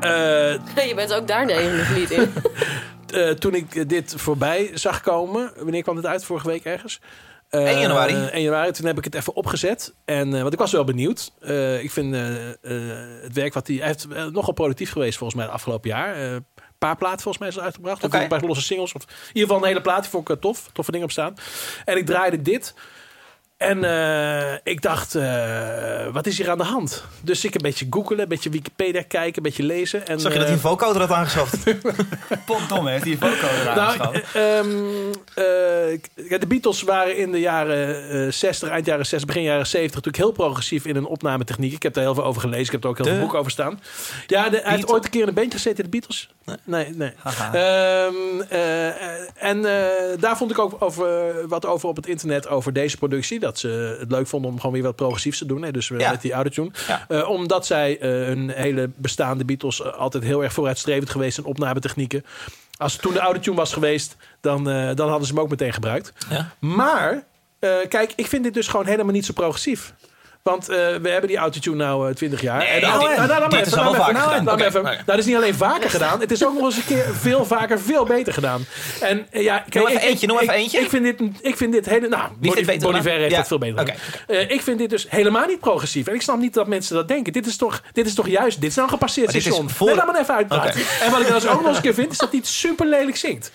Eh, Je bent ook daar de niet in. eh, toen ik eh, dit voorbij zag komen... Wanneer kwam het uit? Vorige week ergens? Eh, 1 januari. 1 januari. Toen heb ik het even opgezet. En, eh, want ik was wel benieuwd. Eh, ik vind eh, eh, het werk wat hij... Hij heeft eh, nogal productief geweest volgens mij het afgelopen jaar. Eh, Een paar platen volgens mij is er uitgebracht. Of Oké. een paar losse singles. Of in ieder geval een hele plaat. Die vond ik eh, tof. Toffe dingen op staan. En ik draaide dit. En eh, ik dacht, eh, wat is hier aan de hand? Dus ik een beetje googelen, een beetje Wikipedia kijken, een beetje lezen. En, Zag je dat eh, hij een vocoder had aangeschaft? Potdom heeft die Voco eraan nou, eh, ehm, eh, de Beatles waren in de jaren eh 60, eind jaren 60, begin jaren 70 natuurlijk heel progressief in een opnametechniek. Ik heb daar heel veel over gelezen. Ik heb er ook heel De veel boeken over staan. Ja, de, hij heeft ooit een keer in een bandje gezeten, de Beatles. Nee, nee. Ehm, eh, en eh, daar vond ik ook over, wat over op het internet over deze productie. Dat ze het leuk vonden om gewoon weer wat progressiefs te doen. Hè, dus Ja. met die autotune. Ja. Eh, omdat zij eh, hun hele bestaande Beatles eh, altijd heel erg vooruitstrevend geweest in opnametechnieken. Als het toen de autotune was geweest, dan, dan hadden ze hem ook meteen gebruikt. Ja. Maar, kijk, ik vind dit dus gewoon helemaal niet zo progressief. Want eh, we hebben die autotune nou eh, 20 jaar. Nee, en nou, nou, nou, is al vaker gedaan. nou, dat is niet alleen vaker gedaan. Het is ook nog eens een keer veel vaker, veel beter gedaan. En eh, ja, kijk, even ik- eentje, noem ik- even eentje. Ik vind dit, ik vind dit hele... Nou, heeft Ja. het veel beter gedaan. Eh, ik vind dit dus helemaal niet progressief. En ik snap niet dat mensen dat denken. Dit is toch, dit is toch juist... Dit is nou een gepasseerd Maar station. voor- Nee, laat me even uitpraten. En wat ik dan dus ook nog eens een keer vind... is dat hij het super lelijk zingt.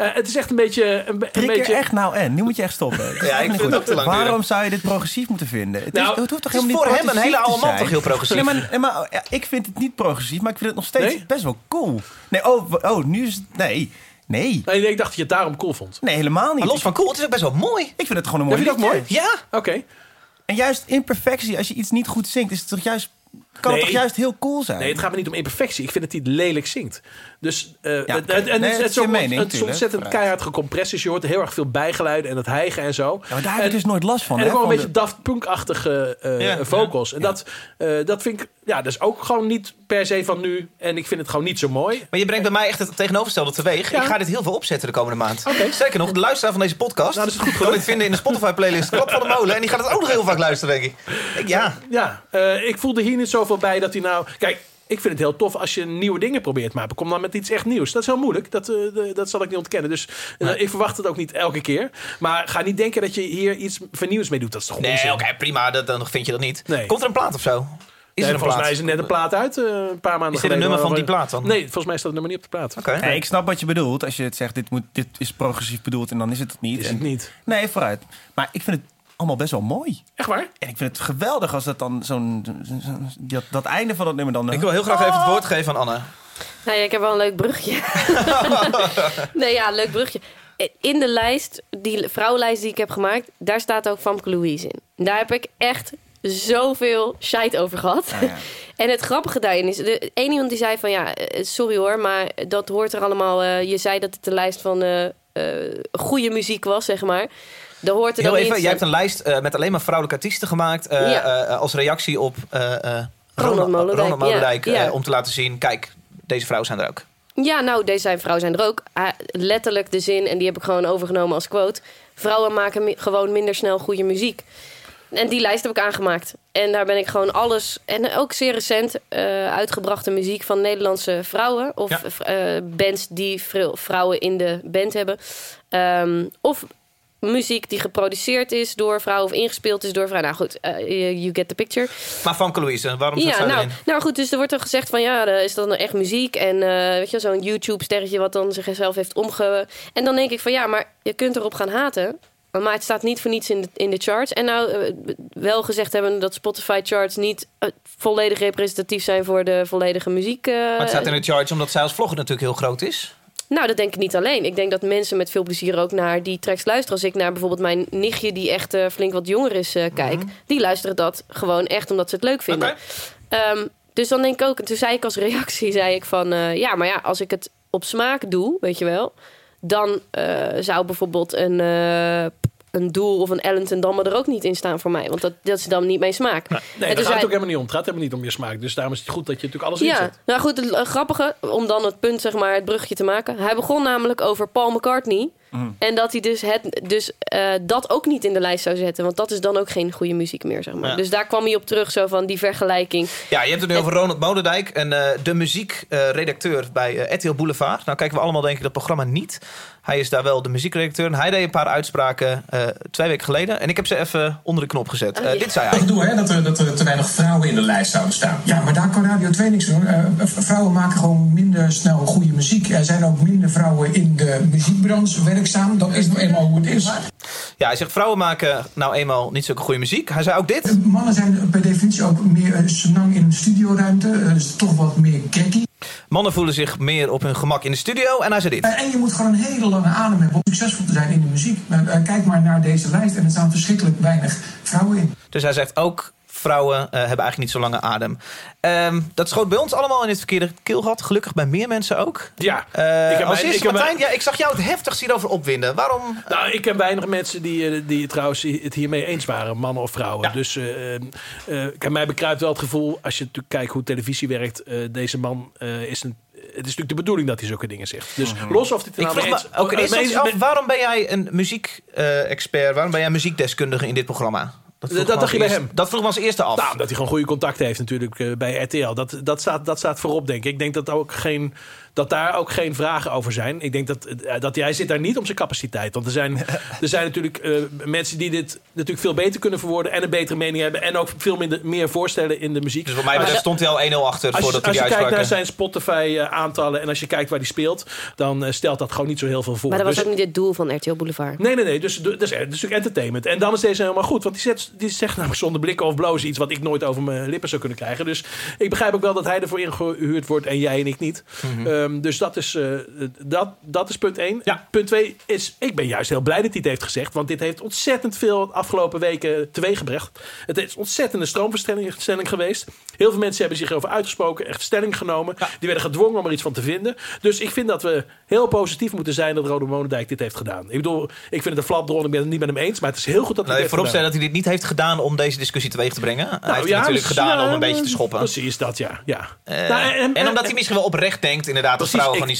Eh, het is echt een beetje... Een, beetje echt nou en. Nu moet je echt stoppen. Ja, ik vind het te lang Waarom duren. zou je dit progressief moeten vinden? Het, Nou, is, het hoeft toch helemaal voor niet hem een hele oude man toch heel progressief? Nee, maar, nee, maar ja, ik vind het niet progressief, maar ik vind het nog steeds Nee? best wel cool. Nee, oh, oh, nu is het... Nee, nee. Nee, ik dacht dat je het daarom cool vond. Nee, helemaal niet. Maar los van cool, het is ook best wel mooi. Ik vind het gewoon een mooi Vind je dat mooi? Ja. Oké. En juist imperfectie, als je iets niet goed zingt, is het toch juist, kan het Nee. toch juist heel cool zijn? Nee, het gaat me niet om imperfectie. Ik vind dat hij het lelijk zingt. Dus het, oké. het, het, Nee, het, dat is je zo mening, het is ontzettend keihard gecompressed. Dus je hoort heel erg veel bijgeluiden en het hijgen en zo. Ja, maar daar heb ik dus nooit last van. en hè, komen een beetje Daft Punk-achtige Ja, vocals. En dat, eh, dat vind ik... Ja, dat is ook gewoon niet per se van nu. En ik vind het gewoon niet zo mooi. Maar je brengt bij mij echt het tegenovergestelde teweeg. Ja. Ik ga dit heel veel opzetten de komende maand. Sterker nog, de luisteraar van deze podcast Nou, dat is goed kan dit vinden in de Spotify-playlist Klap van de Molen. En die gaat het ook nog heel vaak luisteren, denk ik. ik ja. Ja, ik voelde hier niet zoveel bij dat hij nou... Kijk, ik vind het heel tof als je nieuwe dingen probeert. Maar kom dan met iets echt nieuws. Dat is heel moeilijk. Dat, eh, dat zal ik niet ontkennen. Dus eh, ik verwacht het ook niet elke keer. Maar ga niet denken dat je hier iets vernieuws mee doet. Dat is toch Nee, oké, prima. Dat, dan vind je dat niet. Nee. Komt er een plaat of zo? Is Nee, er volgens plaat? mij is er net een plaat uit, eh, een paar maanden Is dit een nummer van die plaat dan? Nee, volgens mij staat het nummer niet op de plaat. Oké. Nee, ik snap wat je bedoelt. Als je het zegt, dit, moet, dit is progressief bedoeld en dan is het het niet. Is En- het niet. Nee, vooruit. Maar ik vind het allemaal best wel mooi. Echt waar? En ik vind het geweldig als dat dan zo'n... zo- zo- dat, dat einde van dat nummer dan... Ik wil heel graag even het woord geven aan Anne. Nou ja, ik heb wel een leuk brugje. nee, ja, leuk brugje. In de lijst, die vrouwenlijst die ik heb gemaakt, daar staat ook Famke Louise in. Daar heb ik echt zoveel shite over gehad. Ja, ja. En het grappige daarin is, de, één iemand die zei van ja, eh, sorry hoor, maar dat hoort er allemaal. eh, je zei dat het een lijst van eh, eh, goede muziek was, zeg maar. Hoort er Heel dan even, jij hebt een lijst eh, met alleen maar vrouwelijke artiesten gemaakt. eh, Ja. eh, als reactie op Ronald Molendijk, Ronald Molendijk, ja, ja. om te laten zien, kijk, deze vrouwen zijn er ook. Ja, nou, deze zijn vrouwen zijn er ook. Letterlijk de zin, en die heb ik gewoon overgenomen als quote. Vrouwen maken gewoon minder snel goede muziek. En die lijst heb ik aangemaakt. En daar ben ik gewoon alles, en ook zeer recent, uitgebrachte muziek van Nederlandse vrouwen. Of Ja. bands die vrou- vrouwen in de band hebben. Ehm, of muziek die geproduceerd is door vrouwen of ingespeeld is door vrouwen. Nou goed, eh, you get the picture. Maar Famke Louise, waarom zit Ja, zij nou, erin? nou goed, dus er wordt er gezegd van ja, is dat nou echt muziek? En eh, weet je, zo'n YouTube-sterretje wat dan zichzelf heeft omge... En dan denk ik van ja, maar je kunt erop gaan haten. Maar het staat niet voor niets in de, in de charts. En nou, eh, wel gezegd hebben dat Spotify-charts niet volledig representatief zijn voor de volledige muziek. Maar het staat in de charge omdat zij als vlogger natuurlijk heel groot is. Nou, dat denk ik niet alleen. Ik denk dat mensen met veel plezier ook naar die tracks luisteren. Als ik naar bijvoorbeeld mijn nichtje, die echt eh, flink wat jonger is, eh, kijk, die luisteren dat gewoon echt omdat ze het leuk vinden. Ehm, dus dan denk ik ook, en toen zei ik als reactie, zei ik van, eh, ja, maar ja, als ik het op smaak doe, weet je wel, dan zou bijvoorbeeld een, een Doel of een Ellington Damme er ook niet in staan voor mij, want dat, dat is dan niet mijn smaak. Nee, En daar gaat het ook helemaal niet om. Het gaat helemaal niet om je smaak. Dus daarom is het goed dat je natuurlijk alles ja, inzet. nou goed, het eh, grappige, om dan het punt, zeg maar, het bruggetje te maken. Hij begon namelijk over Paul McCartney. En dat hij dus, het, dus eh, dat ook niet in de lijst zou zetten. Want dat is dan ook geen goede muziek meer, zeg maar. Ja. Dus daar kwam hij op terug, zo van die vergelijking. Ja, je hebt het nu over Ronald Molendijk, en, eh, de muziekredacteur bij RTL Boulevard. Nou kijken we allemaal denk ik dat programma niet. Hij is daar wel de muziekredacteur. En hij deed een paar uitspraken eh, twee weken geleden. En ik heb ze even onder de knop gezet. Oh, Eh, ja. dit zei hij. doe, hè, dat, er, dat er te weinig vrouwen in de lijst zouden staan. Ja, maar daar kan Radio 2 niks doen. Eh, vrouwen maken gewoon minder snel goede muziek. Er zijn ook minder vrouwen in de muziekbranche werkzaam. Dat is nou eenmaal hoe het is. Ja, hij zegt vrouwen maken nou eenmaal niet zulke goede muziek. Hij zei ook dit. Mannen zijn per definitie ook meer eh, senang in een studioruimte. Eh, dus toch wat meer gekkie. Mannen voelen zich meer op hun gemak in de studio. En hij zei dit. Eh, En je moet gewoon een hele lange adem hebben om succesvol te zijn in de muziek. Eh, eh, Kijk maar naar deze lijst en er staan verschrikkelijk weinig vrouwen in. Dus hij zegt ook vrouwen eh, hebben eigenlijk niet zo lange adem. Ehm, dat schoot bij ons allemaal in het verkeerde keelgat. Gelukkig bij meer mensen ook. Ja, Eh ik heb als mijn- eerste, heb Martijn, ja, ik zag jou het heftigst hierover opwinden. Waarom? Nou, ik ken weinig mensen die, eh, die trouwens het hiermee eens waren, mannen of vrouwen. Ja. Dus kijk, mij bekruipt wel het gevoel, als je natuurlijk kijkt hoe televisie werkt, deze man is een. Het is natuurlijk de bedoeling dat hij zulke dingen zegt. Dus los of dit Mhm. Ik nou eens... ook instantie eens- af, waarom ben jij een muziek-expert? waarom ben jij muziekdeskundige in dit programma? Dat me als dacht je bij hem? Dat vroeg me als eerste af. Nou, omdat hij gewoon goede contacten heeft natuurlijk eh, bij RTL. Dat, dat, staat, dat staat voorop, denk ik. Ik denk dat, ook geen, dat daar ook geen vragen over zijn. Ik denk dat, eh, dat hij zit daar niet om zijn capaciteit. Want er zijn, er zijn natuurlijk eh, mensen die dit natuurlijk veel beter kunnen verwoorden... en een betere mening hebben. En ook veel minder, meer voorstellen in de muziek. dus wat mij stond hij al 1-0 achter Als je, voordat hij als je kijkt naar zijn Spotify-aantallen... en als je kijkt waar hij speelt... dan eh, stelt dat gewoon niet zo heel veel voor. Maar dat was Dus- ook niet het doel van RTL Boulevard. Nee, nee, nee. Dus, dus, dus, dus natuurlijk entertainment. En dan is deze helemaal goed. Want die, zet, die zegt namelijk zonder blikken of blozen iets wat ik nooit over mijn lippen zou kunnen krijgen. Dus ik begrijp ook wel dat hij ervoor ingehuurd wordt en jij en ik niet. Ehm, dus dat is, eh, dat, dat is punt één. Ja. Punt twee is, ik ben juist heel blij dat hij het heeft gezegd. Want dit heeft ontzettend veel de afgelopen weken teweeggebracht. Het is ontzettende stroomverstelling stelling geweest. Heel veel mensen hebben zich erover uitgesproken, echt stelling genomen. Die werden gedwongen om er iets van te vinden. Dus ik vind dat we heel positief moeten zijn dat Rode Monendijk dit heeft gedaan. Ik bedoel, ik vind het een flapdrol, ik ben het niet met hem eens. Maar het is heel goed dat hij Nee, dit heeft vooropstellen dat hij dit niet heeft gedaan om deze discussie teweeg te brengen. hij heeft het natuurlijk dus, gedaan om een beetje te schoppen. Precies, dat ja. ja. Eh, Nou, en, omdat hij misschien wel oprecht denkt, inderdaad, dat Precies, vrouwen ik- gewoon niet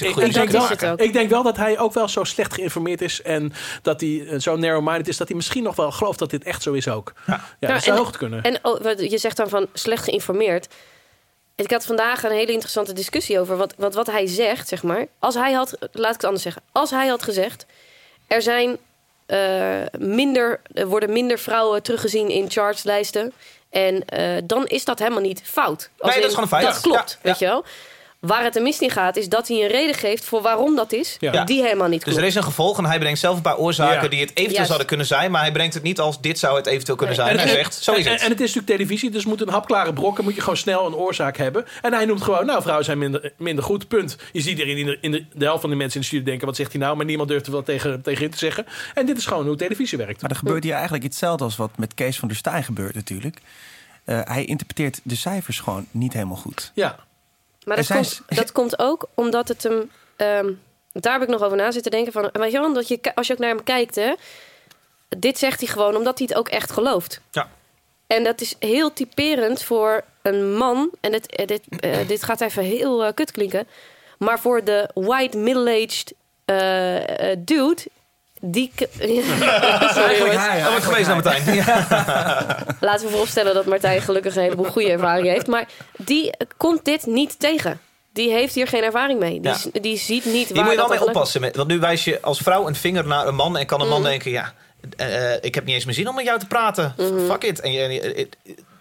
ik denk. Ik wel dat hij ook wel zo slecht geïnformeerd is. En dat hij eh, zo narrow-minded is. Dat hij misschien nog wel gelooft dat dit echt zo is ook. Ja, dat zou en- goed kunnen. En oh, wat- je zegt dan van slecht geïnformeerd. Ik had vandaag een hele interessante discussie over wat, wat, wat hij zegt, zeg maar. Als hij had, laat ik het anders zeggen. Als hij had gezegd, er zijn eh, minder, er worden minder vrouwen teruggezien in chartslijsten. En eh, dan is dat helemaal niet fout. Als Nee, dat is gewoon een feit. Dat klopt, Ja, weet je wel. Waar het er mis in gaat, is dat hij een reden geeft voor waarom dat is, Ja. die helemaal niet Dus klopt. er is een gevolg en hij brengt zelf een paar oorzaken Ja. die het eventueel Juist. zouden kunnen zijn. Maar hij brengt het niet als dit zou het eventueel kunnen Nee. zijn. En- hij zegt, zo is en, het. En, het is natuurlijk televisie, dus moet een hapklare brokken. Moet je gewoon snel een oorzaak hebben. En hij noemt gewoon, nou, vrouwen zijn minder, minder goed, punt. Je ziet er in, de, in de, de helft van de mensen in de studio denken, wat zegt hij nou? Maar niemand durft er wel tegen, tegenin te zeggen. En dit is gewoon hoe televisie werkt. Maar er gebeurt hier eigenlijk hetzelfde als wat met Kees van der Staaij gebeurt natuurlijk. Eh, hij interpreteert de cijfers gewoon niet helemaal goed. Ja. Maar dat, zijn komt, dat komt ook omdat het hem. ehm, daar heb ik nog over na zitten denken. Van, weet je wel, dat je, als je ook naar hem kijkt, hè, dit zegt hij gewoon omdat hij het ook echt gelooft. Ja. En dat is heel typerend voor een man. En dit, eh, dit, eh, dit gaat even heel eh, kut klinken. Maar voor de white middle-aged dude. Die. k- Sorry, jongens. Dat wordt geweest naar Martijn. Ja. Laten we vooropstellen dat Martijn gelukkig een heleboel goede ervaring heeft. Maar die komt dit niet tegen. Die heeft hier geen ervaring mee. Die, Ja. die ziet niet waar Hier moet je wel mee oppassen. Met, want nu wijs je als vrouw een vinger naar een man en kan een Mm. man denken... ja, eh, ik heb niet eens mijn zin om met jou te praten. Mhm. Fuck it. En je,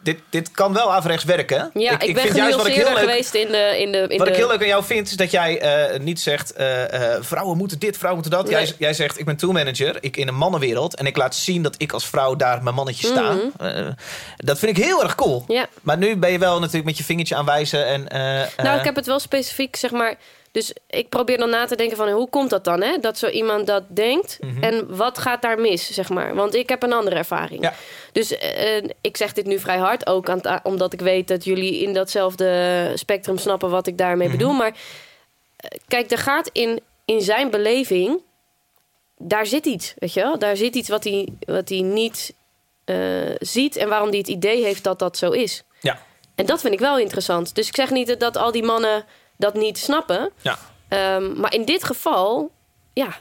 dit, dit kan wel averechts werken. Ja, ik, ben vind juist wat ik heel leuk geweest in de... In de, in Wat de, ik heel leuk aan jou vind, is dat jij eh, niet zegt... eh, eh, vrouwen moeten dit, vrouwen moeten dat. Nee. Jij, jij zegt, ik ben toolmanager ik in een mannenwereld... en ik laat zien dat ik als vrouw daar mijn mannetje sta. Eh, dat vind ik heel erg cool. Mhm. Ja. Maar nu ben je wel natuurlijk met je vingertje aanwijzen. En, eh, Nou, ik heb het wel specifiek, zeg maar... Dus ik probeer dan na te denken van... hoe komt dat dan, hè? Dat zo iemand dat denkt. Mhm. En wat gaat daar mis, zeg maar? Want ik heb een andere ervaring. Ja. Dus eh, ik zeg dit nu vrij hard. Ook aan omdat ik weet dat jullie in datzelfde spectrum snappen... wat ik daarmee Mhm. bedoel. Maar eh, kijk, er gaat in, in zijn beleving... daar zit iets, weet je wel? Daar zit iets wat hij, wat hij niet eh, ziet... en waarom hij het idee heeft dat dat zo is. ja. En dat vind ik wel interessant. Dus ik zeg niet dat- dat al die mannen dat niet snappen. Ja. Ehm, maar in dit geval, ja.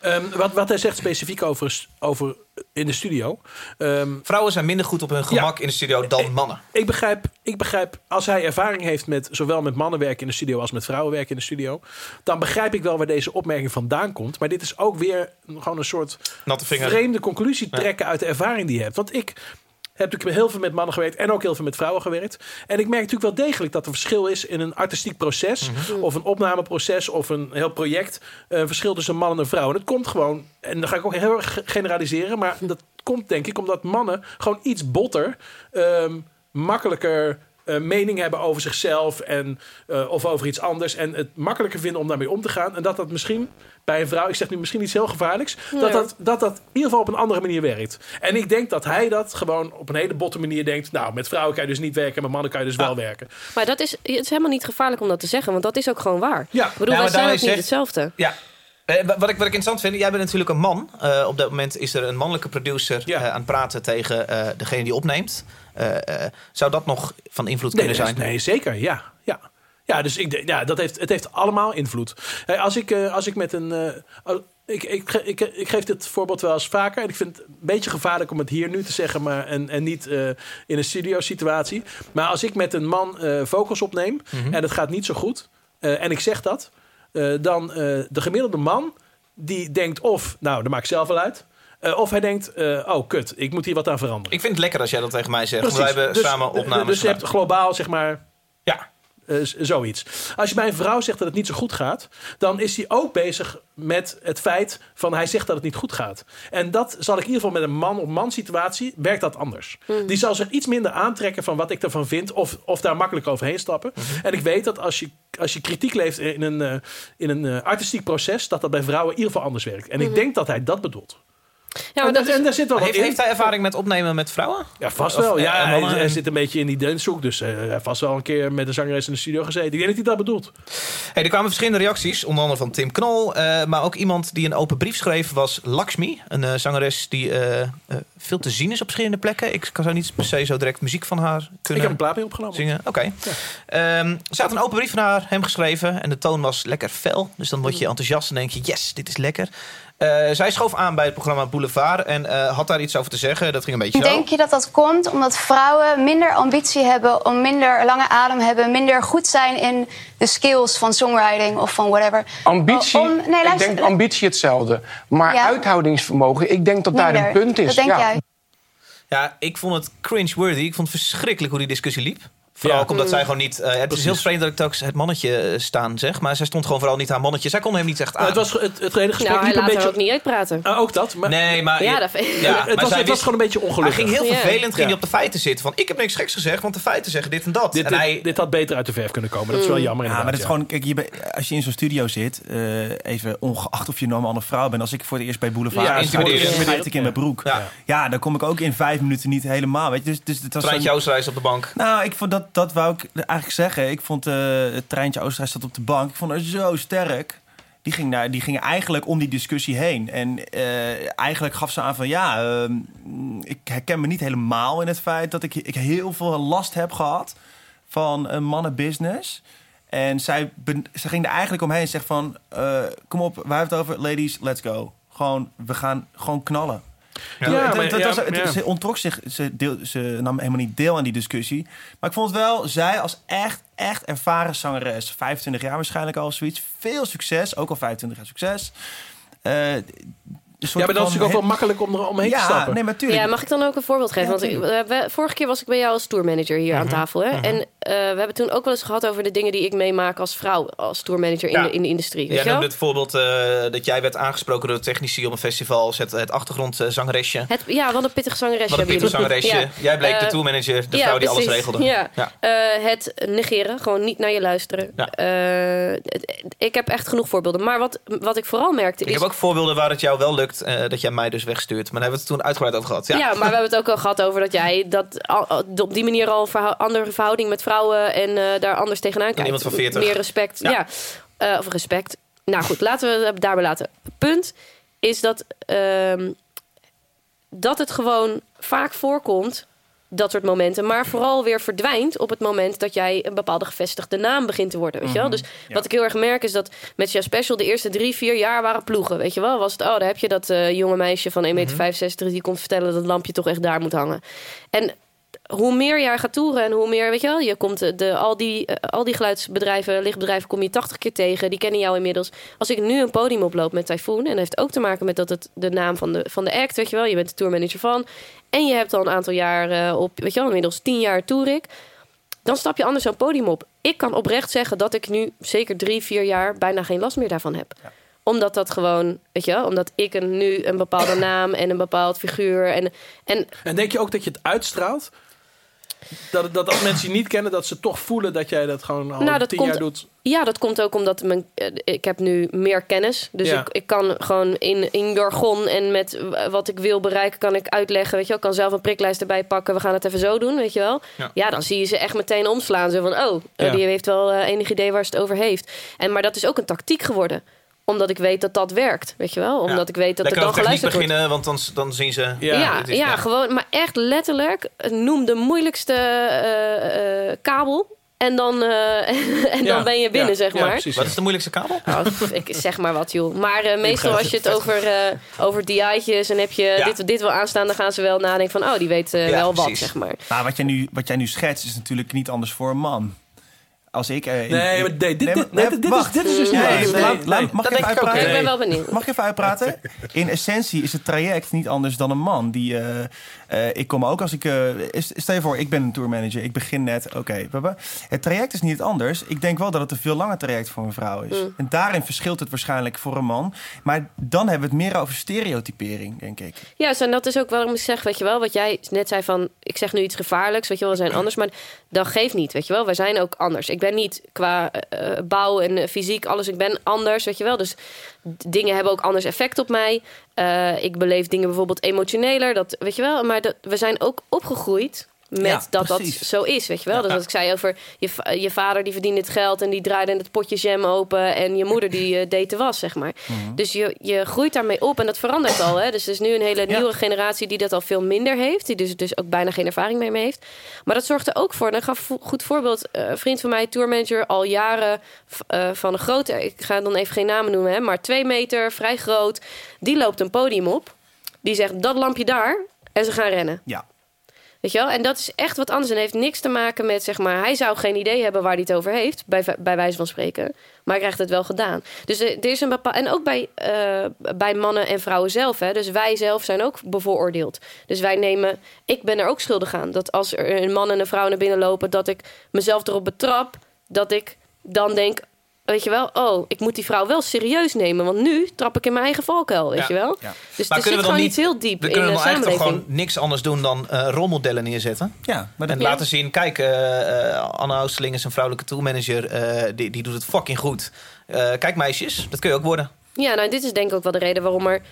Ehm, wat, wat hij zegt specifiek over, over in de studio. Ehm, Vrouwen zijn minder goed op hun gemak in de studio dan mannen. ik, begrijp, ik begrijp, als hij ervaring heeft met zowel met mannen werken in de studio als met vrouwen werken in de studio, dan begrijp ik wel waar deze opmerking vandaan komt. Maar dit is ook weer gewoon een soort vreemde conclusie trekken uit de ervaring die je hebt. Want ik heb natuurlijk heel veel met mannen gewerkt en ook heel veel met vrouwen gewerkt. En ik merk natuurlijk wel degelijk dat er verschil is in een artistiek proces, Mhm. of een opnameproces, of een heel project. Een verschil tussen man en een vrouw. En dat komt gewoon, en dan ga ik ook heel erg generaliseren, maar dat komt denk ik omdat mannen gewoon iets botter, ehm, makkelijker. Eh, mening hebben over zichzelf en, eh, of over iets anders. En het makkelijker vinden om daarmee om te gaan. En dat dat misschien bij een vrouw, ik zeg nu misschien iets heel gevaarlijks, dat, dat, dat dat in ieder geval op een andere manier werkt. En ik denk dat hij dat gewoon op een hele botte manier denkt. Nou, met vrouwen kan je dus niet werken, met mannen kan je dus wel werken. Maar dat is, het is helemaal niet gevaarlijk om dat te zeggen. Want dat is ook gewoon waar. Ja. Ik bedoel, Ja, wij zijn ook niet zegt- hetzelfde. Ja. Eh, wa- wat, ik, wat ik interessant vind, jij bent natuurlijk een man. Eh, op dat moment is er een mannelijke producer Ja. eh, aan het praten tegen eh, degene die opneemt. Eh, eh, zou dat nog van invloed Nee, kunnen zijn? nee, zeker, ja. ja. Ja, dus ik, ja, dat heeft, het heeft allemaal invloed. Hey, als, ik, eh, als ik met een. ik, ik, ik, ik geef dit voorbeeld wel eens vaker. En ik vind het een beetje gevaarlijk om het hier nu te zeggen, maar en, en niet in een studio-situatie. Maar als ik met een man vocals opneem en het gaat niet zo goed, en ik zeg dat, dan de gemiddelde man die denkt of, nou, dat maakt zelf wel uit. Eh, of hij denkt, eh, oh kut, ik moet hier wat aan veranderen. Ik vind het lekker als jij dat tegen mij zegt. Wij hebben Dus- samen dus- opnames Dus je hebt globaal, zeg maar, Ja, eh, zoiets. Als je bij een vrouw zegt dat het niet zo goed gaat, dan is hij ook bezig met het feit van hij zegt dat het niet goed gaat. En dat zal ik in ieder geval met een man-op-man situatie werkt dat anders. Die zal zich iets minder aantrekken van wat ik ervan vind, of, of daar makkelijk overheen stappen. En ik weet dat als je, als je kritiek leeft in een, in een artistiek proces, dat dat bij vrouwen in ieder geval anders werkt. En ik denk dat hij dat bedoelt. Ja, maar en, dat dat, is, en daar zit wel wat heeft, in. heeft hij ervaring met opnemen met vrouwen? Ja, vast wel. eh, Ja, en hij, zit een beetje in die danshoek. Dus eh, hij heeft vast wel een keer met een zangeres in de studio gezeten. Ik denk dat hij dat bedoelt. Hey, er kwamen verschillende reacties, onder andere van Tim Knol. eh, maar ook iemand die een open brief schreef was Lakshmi. Een eh, zangeres die eh, eh, veel te zien is op verschillende plekken. Ik kan zo niet per se zo direct muziek van haar Ik kunnen heb een plaat mee opgenomen. zingen. Oké. Ehm, ze had een open brief naar hem geschreven en de toon was lekker fel. Dus dan word je enthousiast en denk je, yes, dit is lekker. Eh, zij schoof aan bij het programma Boulevard en eh, had daar iets over te zeggen. Dat ging een beetje zo. Denk je dat dat komt omdat vrouwen minder ambitie hebben, om minder lange adem hebben, minder goed zijn in de skills van songwriting of van whatever? Ambitie, Om- nee, ik denk ambitie hetzelfde. Maar Ja. uithoudingsvermogen, ik denk dat daar een punt is. Dat denk ja. jij. Ja, ik vond het cringe-worthy. Ik vond het verschrikkelijk hoe die discussie liep. Vooral Ja. ook omdat zij gewoon niet... eh, het is heel vreemd dat ik telkens het mannetje eh, staan zeg. Maar zij stond gewoon vooral niet haar mannetje. Zij kon hem niet echt aan. Nou, het, was, het, het hele gesprek nou, hij liep een laat beetje... haar ook niet uitpraten. Ah, ook dat. Maar Nee, maar... Ja, dat vind ik. Ja, het, was, het was gewoon een beetje Hij ongelukkig. ging heel Ja. vervelend ging hij op de feiten zitten. Van, ik heb niks geks gezegd, want de feiten zeggen dit en dat. dit, en dit, hij... dit had beter uit de verf kunnen komen. Dat is Mm. wel jammer Ja, inderdaad. maar dat is gewoon, kijk, je als je in zo'n studio zit, eh, even ongeacht of je nou een man of vrouw bent, als ik voor het eerst bij Boulevard Ja, schijt ik in mijn broek. Ja. Dan kom ik ook in vijf minuten niet helemaal. Weet je? Dus, dus het was Treintje op de bank. Nou, ik vond dat, dat wou ik eigenlijk zeggen. Ik vond eh, het treintje Oosterhuis zat op de bank. Ik vond haar zo sterk. Die ging, daar, die ging eigenlijk om die discussie heen. En eh, eigenlijk gaf ze aan van ja, ehm, ik herken me niet helemaal in het feit dat ik, ik heel veel last heb gehad van een mannenbusiness. En zij, ze ging er eigenlijk omheen en zegt van eh, kom op, wij hebben het over ladies, let's go. Gewoon, we gaan gewoon knallen. Ja, Toen- maar- dat- dat ja, was- het- ja. Ze ontrok zich, ze, deel, ze nam helemaal niet deel aan die discussie. Maar ik vond wel, zij als echt, echt ervaren zangeres, 25 jaar waarschijnlijk al zoiets, veel succes, ook al 25 jaar succes. Eh, Ja, maar dat is natuurlijk ook wel makkelijk om er omheen te Ja, stappen. nee, maar tuurlijk. Ja, mag ik dan ook een voorbeeld geven? Ja, Want ik- vorige keer was ik bij jou als tourmanager hier aan tafel. Hè? En eh, we hebben toen ook wel eens gehad over de dingen die ik meemaak als vrouw, als tourmanager in, Ja. de, in de industrie. Jij noemde het voorbeeld eh, dat jij werd aangesproken door de technici op een festival. Het, het achtergrondzangeresje. Het, ja, wat een pittig zangeresje Wat een pittig zangeresje. Ja. Jij bleek de Eh, tourmanager, de vrouw die alles regelde. Ja. Eh, het negeren, gewoon niet naar je luisteren. Eh, het- ik heb echt genoeg voorbeelden. Maar wat, wat ik vooral merkte Ik is... heb ook voorbeelden waar het jou wel lukt, eh, dat jij mij dus wegstuurt. Maar daar hebben we het toen uitgebreid over gehad. Ja, maar we hebben het ook al gehad over dat jij dat op die manier al andere verhouding met vrouwen en eh, daar anders tegenaan kijkt. iemand van 40. Meer respect. Ja. Ja. Eh, of respect. Nou goed, laten we het daarbij laten. Punt is dat, ehm, dat het gewoon vaak voorkomt, dat soort momenten, maar vooral weer verdwijnt op het moment dat jij een bepaalde gevestigde naam begint te worden. Weet je wel? Dus wat ik heel erg merk is dat met jouw special de eerste drie, vier jaar waren ploegen. Weet je wel? Was het, oh, daar heb je dat eh, jonge meisje van 1,65 meter die komt vertellen dat het lampje toch echt daar moet hangen. En hoe meer jij gaat toeren en hoe meer, weet je wel, je komt de, al, die, eh, al die geluidsbedrijven, lichtbedrijven, kom je 80 keer tegen. Die kennen jou inmiddels. Als ik nu een podium oploop met Typhoon, en dat heeft ook te maken met dat het de naam van de, van de act, weet je wel, je bent de tourmanager van. En je hebt al een aantal jaar op, weet je wel, inmiddels 10 jaar toer ik. Dan stap je anders zo'n podium op. Ik kan oprecht zeggen dat ik nu zeker drie, vier jaar bijna geen last meer daarvan heb omdat dat gewoon, weet je wel, omdat ik een, nu een bepaalde naam en een bepaald figuur. En, en En denk je ook dat je het uitstraalt? Dat, dat als mensen je niet kennen, dat ze toch voelen dat jij dat gewoon al Nou, dat tien komt- jaar doet. Ja, dat komt ook omdat mijn, eh, ik heb nu meer kennis. Dus Ja. ik, ik kan gewoon in, in jargon en met wat ik wil bereiken... kan ik uitleggen, weet je wel. Ik kan zelf een priklijst erbij pakken. We gaan het even zo doen, weet je wel. Ja. Ja, dan zie je ze echt meteen omslaan. Zo van, oh, Ja. die heeft wel eh, enig idee waar ze het over heeft. En, maar dat is ook een tactiek geworden. Omdat ik weet dat dat werkt, weet je wel. Omdat Ja. ik weet dat Lekker er dan geluisterd wordt. beginnen, want dan, dan zien ze... Ja, Ja, is- ja, ja. gewoon, maar echt letterlijk, noem de moeilijkste eh, eh, kabel. En dan, eh, en Ja, dan ben je binnen, ja, zeg ja, maar. precies. Wat is de moeilijkste kabel? Nou, ik zeg maar wat, joh. Maar eh, meestal als je het over, eh over DI'tjes en heb je Ja. dit, dit wil aanstaan... dan gaan ze wel nadenken van, oh, die weet eh, Ja, wel wat, zeg maar. Maar wat jij, nu, wat jij nu schetst is natuurlijk niet anders voor een man. Als ik... eh, in- Nee, maar nee, dit, dit, nee, dit, is, wacht. dit is dus niet Nee, nee, Nee, laat- nee. laat- Mag ik even uitpraten? Ik ben Nee. wel benieuwd. Mag ik even uitpraten? In essentie is het traject niet anders dan een man. Die, eh, eh, ik kom ook als ik... eh, stel je voor, ik ben een tourmanager. Ik begin net. Oké, het traject is niet anders. Ik denk wel dat het een veel langer traject voor een vrouw is. Mm. En daarin verschilt het waarschijnlijk voor een man. Maar dan hebben we het meer over stereotypering, denk ik. Ja, en dat is ook waarom ik zeg, weet je wel, wat jij net zei van, ik zeg nu iets gevaarlijks, weet je wel, we zijn anders, maar dat geeft niet, weet je wel. Wij zijn ook anders. Ik ben niet qua eh, bouw en fysiek alles, ik ben anders, weet je wel. Dus dingen hebben ook anders effect op mij. Eh, ik beleef dingen bijvoorbeeld emotioneler, dat, weet je wel. Maar dat, we zijn ook opgegroeid met Ja, dat precies. dat zo is, weet je wel. Dus wat ik zei over je, je vader die verdiende het geld en die draaide het potje jam open en je moeder die eh, deed de was, zeg maar. Mhm. Dus je, je groeit daarmee op en dat verandert al. Hè? Dus er is nu een hele nieuwe generatie die dat al veel minder heeft, die dus, dus ook bijna geen ervaring mee mee heeft. Maar dat zorgt er ook voor. En ik gaf een goed voorbeeld. eh, een vriend van mij, tourmanager, al jaren eh, van een grote, ik ga dan even geen namen noemen, hè, maar twee meter, vrij groot. Die loopt een podium op. Die zegt dat lampje daar en ze gaan rennen. Ja. Weet je wel? En dat is echt wat anders. En heeft niks te maken met, zeg maar... hij zou geen idee hebben waar hij het over heeft... bij, bij wijze van spreken. Maar hij krijgt het wel gedaan. Dus er, er is een bepaal... En ook bij, eh, bij mannen en vrouwen zelf. Hè? Dus wij zelf zijn ook bevooroordeeld. Dus wij nemen... Ik ben er ook schuldig aan. Dat als er een man en een vrouw naar binnen lopen... dat ik mezelf erop betrap... dat ik dan denk... Weet je wel, oh, ik moet die vrouw wel serieus nemen. Want nu trap ik in mijn eigen valkuil, weet Ja. je wel? Ja. Dus Maar er zit we dan gewoon niet- iets heel diep We in kunnen de dan eigenlijk toch samenleving. gewoon niks anders doen dan eh, rolmodellen neerzetten. Ja, maar dat, En laten zien, kijk, eh eh, Anne Oosterling is een vrouwelijke tourmanager. eh die, die doet het fucking goed. Eh, kijk meisjes, dat kun je ook worden. Ja, nou, dit is denk ik ook wel de reden waarom er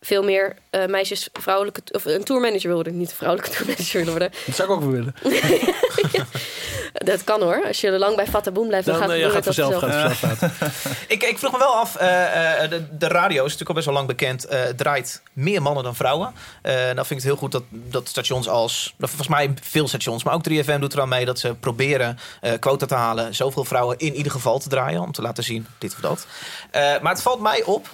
veel meer eh, meisjes vrouwelijke of een tourmanager willen worden, niet een vrouwelijke tourmanager willen worden. Dat zou ik ook wel willen. Dat kan hoor. Als je lang bij Fata Boom blijft, dan, Dan gaat het ja, door gaat het vanzelf, vanzelf. gaat het vanzelf uit. Ik, ik vroeg me wel af, eh, eh, de, de radio is natuurlijk al best wel lang bekend. eh, draait meer mannen dan vrouwen. Eh nou vind ik het heel goed dat, dat stations als... dat Volgens mij veel stations, maar ook 3FM doet er aan mee... dat ze proberen eh, quota te halen. Zoveel vrouwen in ieder geval te draaien. Om te laten zien dit of dat. Eh, maar het valt mij op...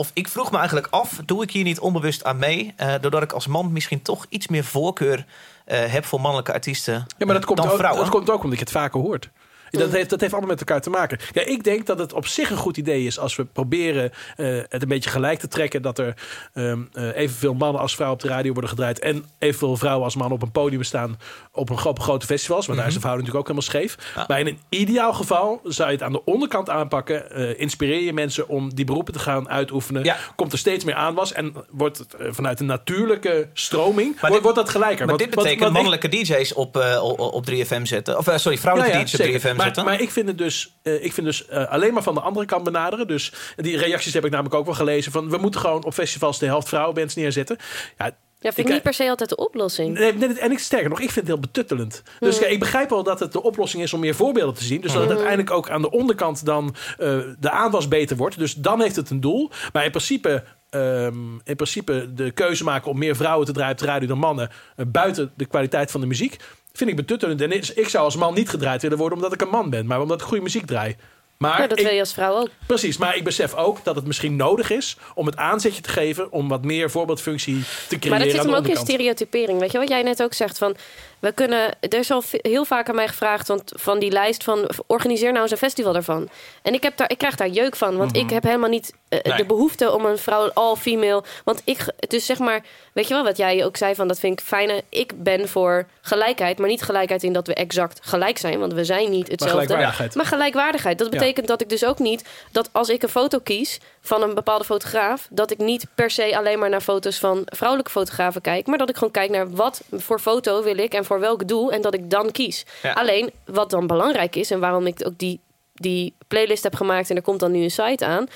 Of ik vroeg me eigenlijk af, doe ik hier niet onbewust aan mee? eh, doordat ik als man misschien toch iets meer voorkeur eh, heb voor mannelijke artiesten Ja, maar dat komt, dan ook, vrouwen. dat komt ook omdat je het vaker hoort. Dat heeft, dat heeft allemaal met elkaar te maken. Ja, ik denk dat het op zich een goed idee is als we proberen eh, het een beetje gelijk te trekken. Dat er ehm, eh, evenveel mannen als vrouwen op de radio worden gedraaid. En evenveel vrouwen als mannen op een podium staan op een gro- op grote festivals. Want daar is de verhouding natuurlijk ook helemaal scheef. Ja. Maar in een ideaal geval zou je het aan de onderkant aanpakken. eh, inspireer je mensen om die beroepen te gaan uitoefenen. Ja. Komt er steeds meer aanwas. En wordt het eh, vanuit een natuurlijke stroming Maar wordt, dit- wordt dat gelijker. Maar Want- dit betekent mannelijke DJ's op, eh, op, op 3FM zetten. Of eh, sorry, vrouwelijke DJ's op 3FM maar, zetten. Maar ik vind het dus, eh, ik vind dus eh, alleen maar van de andere kant benaderen. Dus die reacties heb ik namelijk ook wel gelezen. Van we moeten gewoon op festivals de helft vrouwenbands neerzetten. Ja, Ja, vind Ik- ik niet per se altijd de oplossing. Nee, nee, en ik sterker nog, ik vind het heel betuttelend. Dus Hmm. ja, ik begrijp wel dat het de oplossing is om meer voorbeelden te zien. Dus dat het uiteindelijk ook aan de onderkant dan eh, de aanwas beter wordt. Dus dan heeft het een doel. Maar in principe. Ehm, in principe de keuze maken om meer vrouwen te draaien op de radio dan mannen. eh, buiten de kwaliteit van de muziek. Vind ik betuttelend. En ik- zou als man niet gedraaid willen worden omdat ik een man ben. Maar omdat ik goede muziek draai. Maar Ja, dat ik- wil je als vrouw ook. Precies, maar ik besef ook dat het misschien nodig is om het aanzetje te geven om wat meer voorbeeldfunctie te creëren. Maar dat zit hem ook in stereotypering. Weet je wat jij net ook zegt? Van, we kunnen, er is al heel vaak aan mij gevraagd want van die lijst van organiseer nou eens een festival daarvan. En ik, heb daar, ik krijg daar jeuk van, want ik heb helemaal niet eh, Nee. de behoefte om een vrouw all female. Want ik, dus zeg maar, weet je wel wat jij ook zei van dat vind ik fijne. Ik ben voor gelijkheid, maar niet gelijkheid in dat we exact gelijk zijn, want we zijn niet hetzelfde. gelijkwaardigheid. Maar gelijkwaardigheid. Dat Ja. betekent dat ik dus ook niet dat als ik een foto kies van een bepaalde fotograaf, dat ik niet per se alleen maar naar foto's van vrouwelijke fotografen kijk, maar dat ik gewoon kijk naar wat voor foto wil ik en voor welk doel en dat ik dan kies. Ja. Alleen wat dan belangrijk is en waarom ik ook die, die playlist heb gemaakt en er komt dan nu een site aan,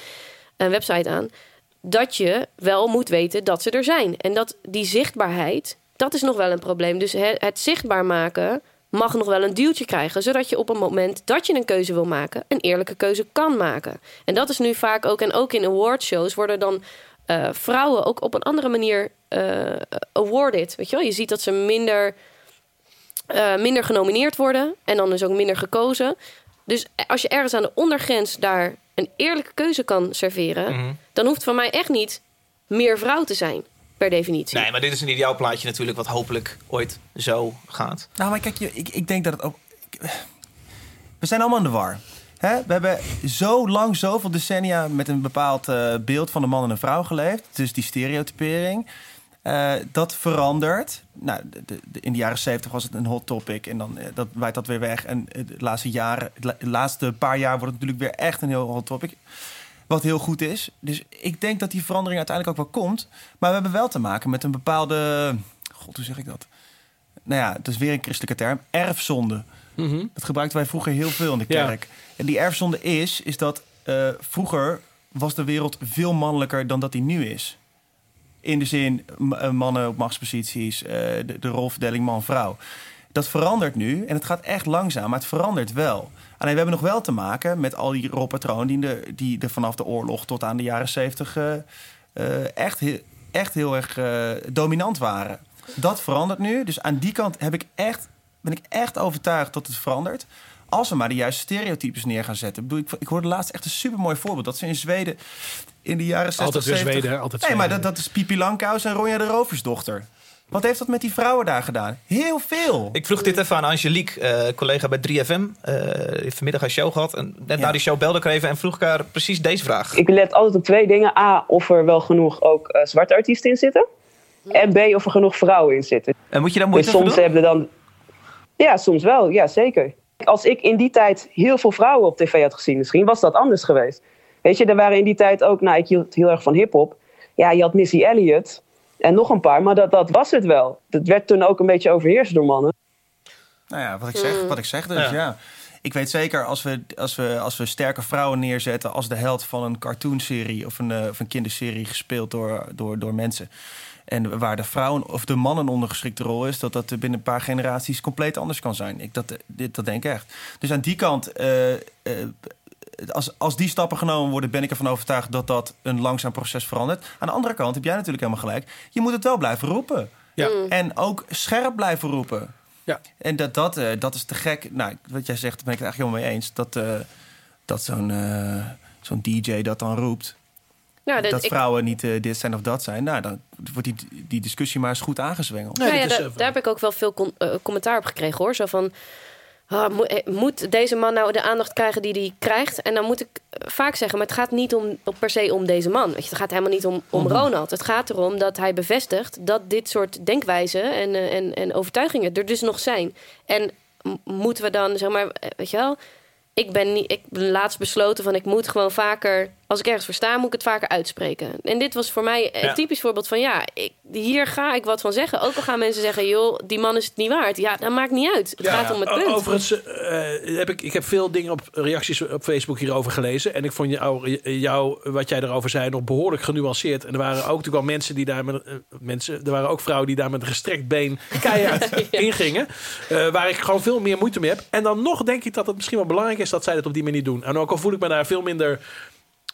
een website aan, dat je wel moet weten dat ze er zijn. En dat die zichtbaarheid, dat is nog wel een probleem. Dus he- het zichtbaar maken mag nog wel een duwtje krijgen, zodat je op een moment dat je een keuze wil maken, een eerlijke keuze kan maken. En dat is nu vaak ook, en ook in awardshows worden dan eh, vrouwen ook op een andere manier eh awarded. Weet je wel, je ziet dat ze minder eh, minder genomineerd worden. En dan dus ook minder gekozen. Dus als je ergens aan de ondergrens daar een eerlijke keuze kan serveren... Mhm. dan hoeft van mij echt niet meer vrouw te zijn, per definitie. Nee, maar dit is een ideaal plaatje natuurlijk, wat hopelijk ooit zo gaat. Nou, maar kijk, je- ik, ik denk dat het ook... ik- we zijn allemaal in de war. Hè? We hebben zo lang, zoveel decennia met een bepaald eh, beeld van de man en een vrouw geleefd. Dus die stereotypering. Eh, dat verandert. Nou, de, de- de- in de jaren zeventig was het een hot topic. En dan eh, dat wijdt dat weer weg. En de laatste jaren, de laatste paar jaar wordt het natuurlijk weer echt een heel hot topic. Wat heel goed is. Dus ik denk dat die verandering uiteindelijk ook wel komt. Maar we hebben wel te maken met een bepaalde. God, hoe zeg ik dat? Nou ja, het is weer een christelijke term. Erfzonde. Mhm. Dat gebruikten wij vroeger heel veel in de Ja. kerk. En die erfzonde is, is dat eh, vroeger was de wereld veel mannelijker dan dat die nu is. In de zin, eh, mannen op machtsposities, eh, de, de rolverdeling man-vrouw. Dat verandert nu en het gaat echt langzaam, maar het verandert wel. Alleen we hebben nog wel te maken met al die rolpatronen die, de, die er vanaf de oorlog tot aan de jaren zeventig eh, echt, echt heel erg eh, dominant waren. Dat verandert nu. Dus aan die kant heb ik echt, ben ik echt overtuigd dat het verandert. Als we maar de juiste stereotypes neer gaan zetten. Ik, bedoel, ik, ik hoorde laatst echt een supermooi voorbeeld. Dat ze in Zweden in de jaren 60, Altijd weer 70... Zweden? Altijd nee, maar Zweden. dat, dat is Pipi Langkous en Ronja de Roversdochter. Wat heeft dat met die vrouwen daar gedaan? Heel veel. Ik vroeg dit even aan Angelique, eh, collega bij 3FM. eh heeft vanmiddag een show gehad. En net na die show belde ik er even en vroeg ik haar precies deze vraag. Ik let altijd op twee dingen. A, of er wel genoeg ook eh, zwarte artiesten in zitten. En B, of er genoeg vrouwen in zitten. En moet je daar Dus moeite voor soms doen? hebben dan... Ja, soms wel. Ja, zeker. Als ik in die tijd heel veel vrouwen op tv had gezien, misschien was dat anders geweest. Weet je, er waren in die tijd ook... Nou, ik hield heel erg van hiphop. Ja, je had Missy Elliott en nog een paar. Maar dat, dat was het wel. Dat werd toen ook een beetje overheerst door mannen. Nou ja, wat ik zeg, wat ik zeg dus, Ja. ja. Ik weet zeker, als we, als, we, als we sterke vrouwen neerzetten... als de held van een cartoonserie of een, eh, of een kinderserie... gespeeld door, door, door mensen... en waar de vrouw of de man een ondergeschikte rol is... dat dat binnen een paar generaties compleet anders kan zijn. Ik, dat, dit, dat denk ik echt. Dus aan die kant... eh, eh, als, als die stappen genomen worden, ben ik ervan overtuigd dat dat een langzaam proces verandert. Aan de andere kant heb jij natuurlijk helemaal gelijk. Je moet het wel blijven roepen. Ja. En ook scherp blijven roepen. Ja. En dat, dat, eh, dat is te gek. Nou, wat jij zegt, daar ben ik het eigenlijk helemaal mee eens. Dat, eh, dat zo'n eh, zo'n DJ dat dan roept. Nou, dat dat- ik- vrouwen niet dit zijn of dat zijn. Nou, dan wordt die, die discussie maar eens goed aangezwengeld. Nou ja, daar, daar heb ik ook wel veel con- commentaar op gekregen hoor. Zo van. Ah, eh, moet deze man nou de aandacht krijgen die hij krijgt? En dan moet ik vaak zeggen, maar het gaat niet om, per se om deze man. Weet je, het gaat helemaal niet om, om Mhm. Ronald. Het gaat erom dat hij bevestigt dat dit soort denkwijzen en, eh, en, en overtuigingen er dus nog zijn. En moeten we dan, zeg maar, eh, weet je wel... Ik ben, niet, ik ben laatst besloten van ik moet gewoon vaker... Als ik ergens voor sta, moet ik het vaker uitspreken. En dit was voor mij een Ja. typisch voorbeeld van... ja, ik, hier ga ik wat van zeggen. Ook al gaan mensen zeggen... joh, die man is het niet waard. Ja, dat maakt niet uit. Het gaat om het punt. Overigens eh, heb ik, ik heb veel dingen op reacties op Facebook hierover gelezen. En ik vond jou, jou, wat jij erover zei, nog behoorlijk genuanceerd. En er waren ook natuurlijk wel mensen die daar met eh, mensen, er waren ook vrouwen die daar met een gestrekt been keihard ingingen. Eh, waar ik gewoon veel meer moeite mee heb. En dan nog denk ik dat het misschien wel belangrijk is dat zij dat op die manier doen. En ook al voel ik me daar veel minder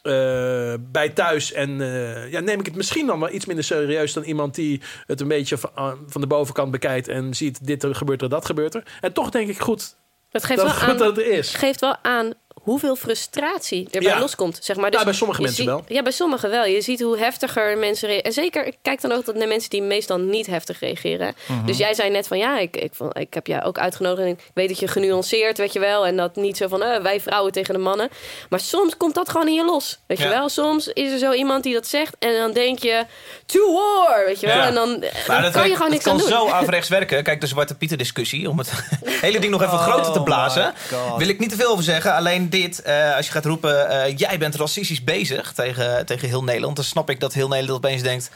eh, bij thuis. En eh, ja, neem ik het misschien dan wel iets minder serieus dan iemand die het een beetje van, ah, van de bovenkant bekijkt en ziet dit er gebeurt er, dat gebeurt er. En toch denk ik goed. Het geeft dat, wel aan, dat het is. geeft wel aan hoeveel frustratie erbij Ja. loskomt. Zeg maar. Dus Nou, bij sommige mensen wel. Ja, bij sommigen wel. Je ziet hoe heftiger mensen reageren. En zeker, ik kijk dan ook naar mensen die meestal niet heftig reageren. Mhm. Dus jij zei net van ja, ik, ik, ik heb jou ook uitgenodigd. En ik weet dat je genuanceerd, weet je wel. En dat niet zo van eh, wij vrouwen tegen de mannen. Maar soms komt dat gewoon in je los. Weet je Ja. wel? Soms is er zo iemand die dat zegt. En dan denk je, to war, weet je wel. Ja. En dan, kan je gewoon niks het aan kan doen. zo averechts werken. Kijk, de Zwarte Pieter discussie. Om het hele ding nog even Oh groter te blazen. my God. Wil ik niet te veel over zeggen. Alleen dit, eh, als je gaat roepen... eh, jij bent racistisch bezig tegen, tegen heel Nederland... dan snap ik dat heel Nederland opeens denkt...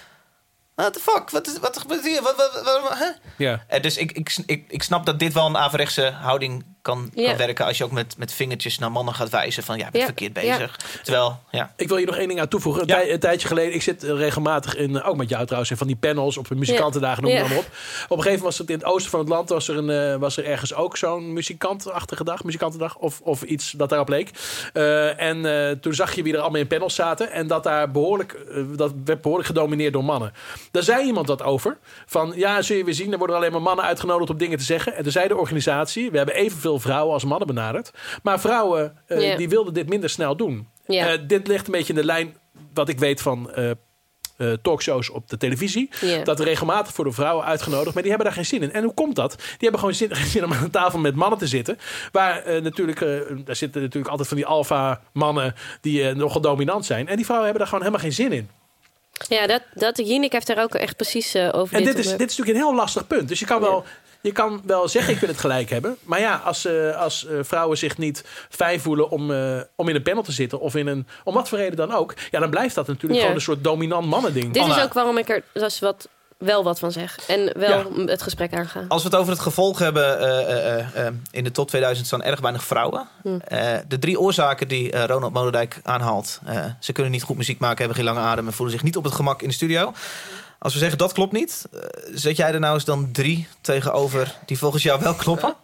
What the fuck? Wat, is, wat gebeurt hier? Wat, wat, wat, wat- hè? Ja. Eh, dus ik, ik, ik, ik snap dat dit wel een averechtse houding kan, Ja. kan werken als je ook met, met vingertjes naar mannen gaat wijzen van ja, je bent Ja. verkeerd Ja. bezig. Terwijl, ja. Ik wil hier nog één ding aan toevoegen. Een, tij- een tijdje geleden, ik zit eh, regelmatig in, eh, ook met jou trouwens, in van die panels op de muzikantendagen, noem maar op. Op een gegeven moment was het in het oosten van het land, was er, een, eh, was er ergens ook zo'n muzikantachtige dag, muzikantendag, of, of iets dat daarop leek. Eh, en eh, toen zag je wie er allemaal in panels zaten en dat daar behoorlijk, eh, dat werd behoorlijk gedomineerd door mannen. Daar zei iemand wat over, van ja, zul je weer zien, er worden alleen maar mannen uitgenodigd om dingen te zeggen. En toen zei de organisatie, we hebben evenveel vrouwen als mannen benaderd, maar vrouwen eh, die wilden dit minder snel doen. Eh, dit ligt een beetje in de lijn wat ik weet van eh, eh, talkshows op de televisie. Dat regelmatig voor de vrouwen uitgenodigd, maar die hebben daar geen zin in. En hoe komt dat? Die hebben gewoon zin, geen zin om aan een tafel met mannen te zitten. Waar natuurlijk, daar zitten natuurlijk altijd van die alfa mannen die nogal dominant zijn. En die vrouwen hebben daar gewoon helemaal geen zin in. Ja, dat, dat, Jinek heeft daar ook echt precies over En dit dit is, dit is natuurlijk een heel lastig punt. Dus je kan wel, je kan wel zeggen, ik wil het gelijk hebben. Maar ja, als, eh, als eh, vrouwen zich niet fijn voelen om, eh, om in een panel te zitten... of in een, om wat voor reden dan ook... ja, dan blijft dat natuurlijk Ja. gewoon een soort dominant mannending. Dit Anna. is ook waarom ik er dus wat, wel wat van zeg. En wel het gesprek aanga. Als we het over het gevolg hebben, eh, eh, eh, eh, in de top 2000 staan erg weinig vrouwen. Hm. Eh, de drie oorzaken die Ronald Molendijk aanhaalt. eh, ze kunnen niet goed muziek maken, hebben geen lange adem en voelen zich niet op het gemak in de studio. Als we zeggen dat klopt niet, eh, zet jij er nou eens dan drie tegenover die volgens jou wel kloppen?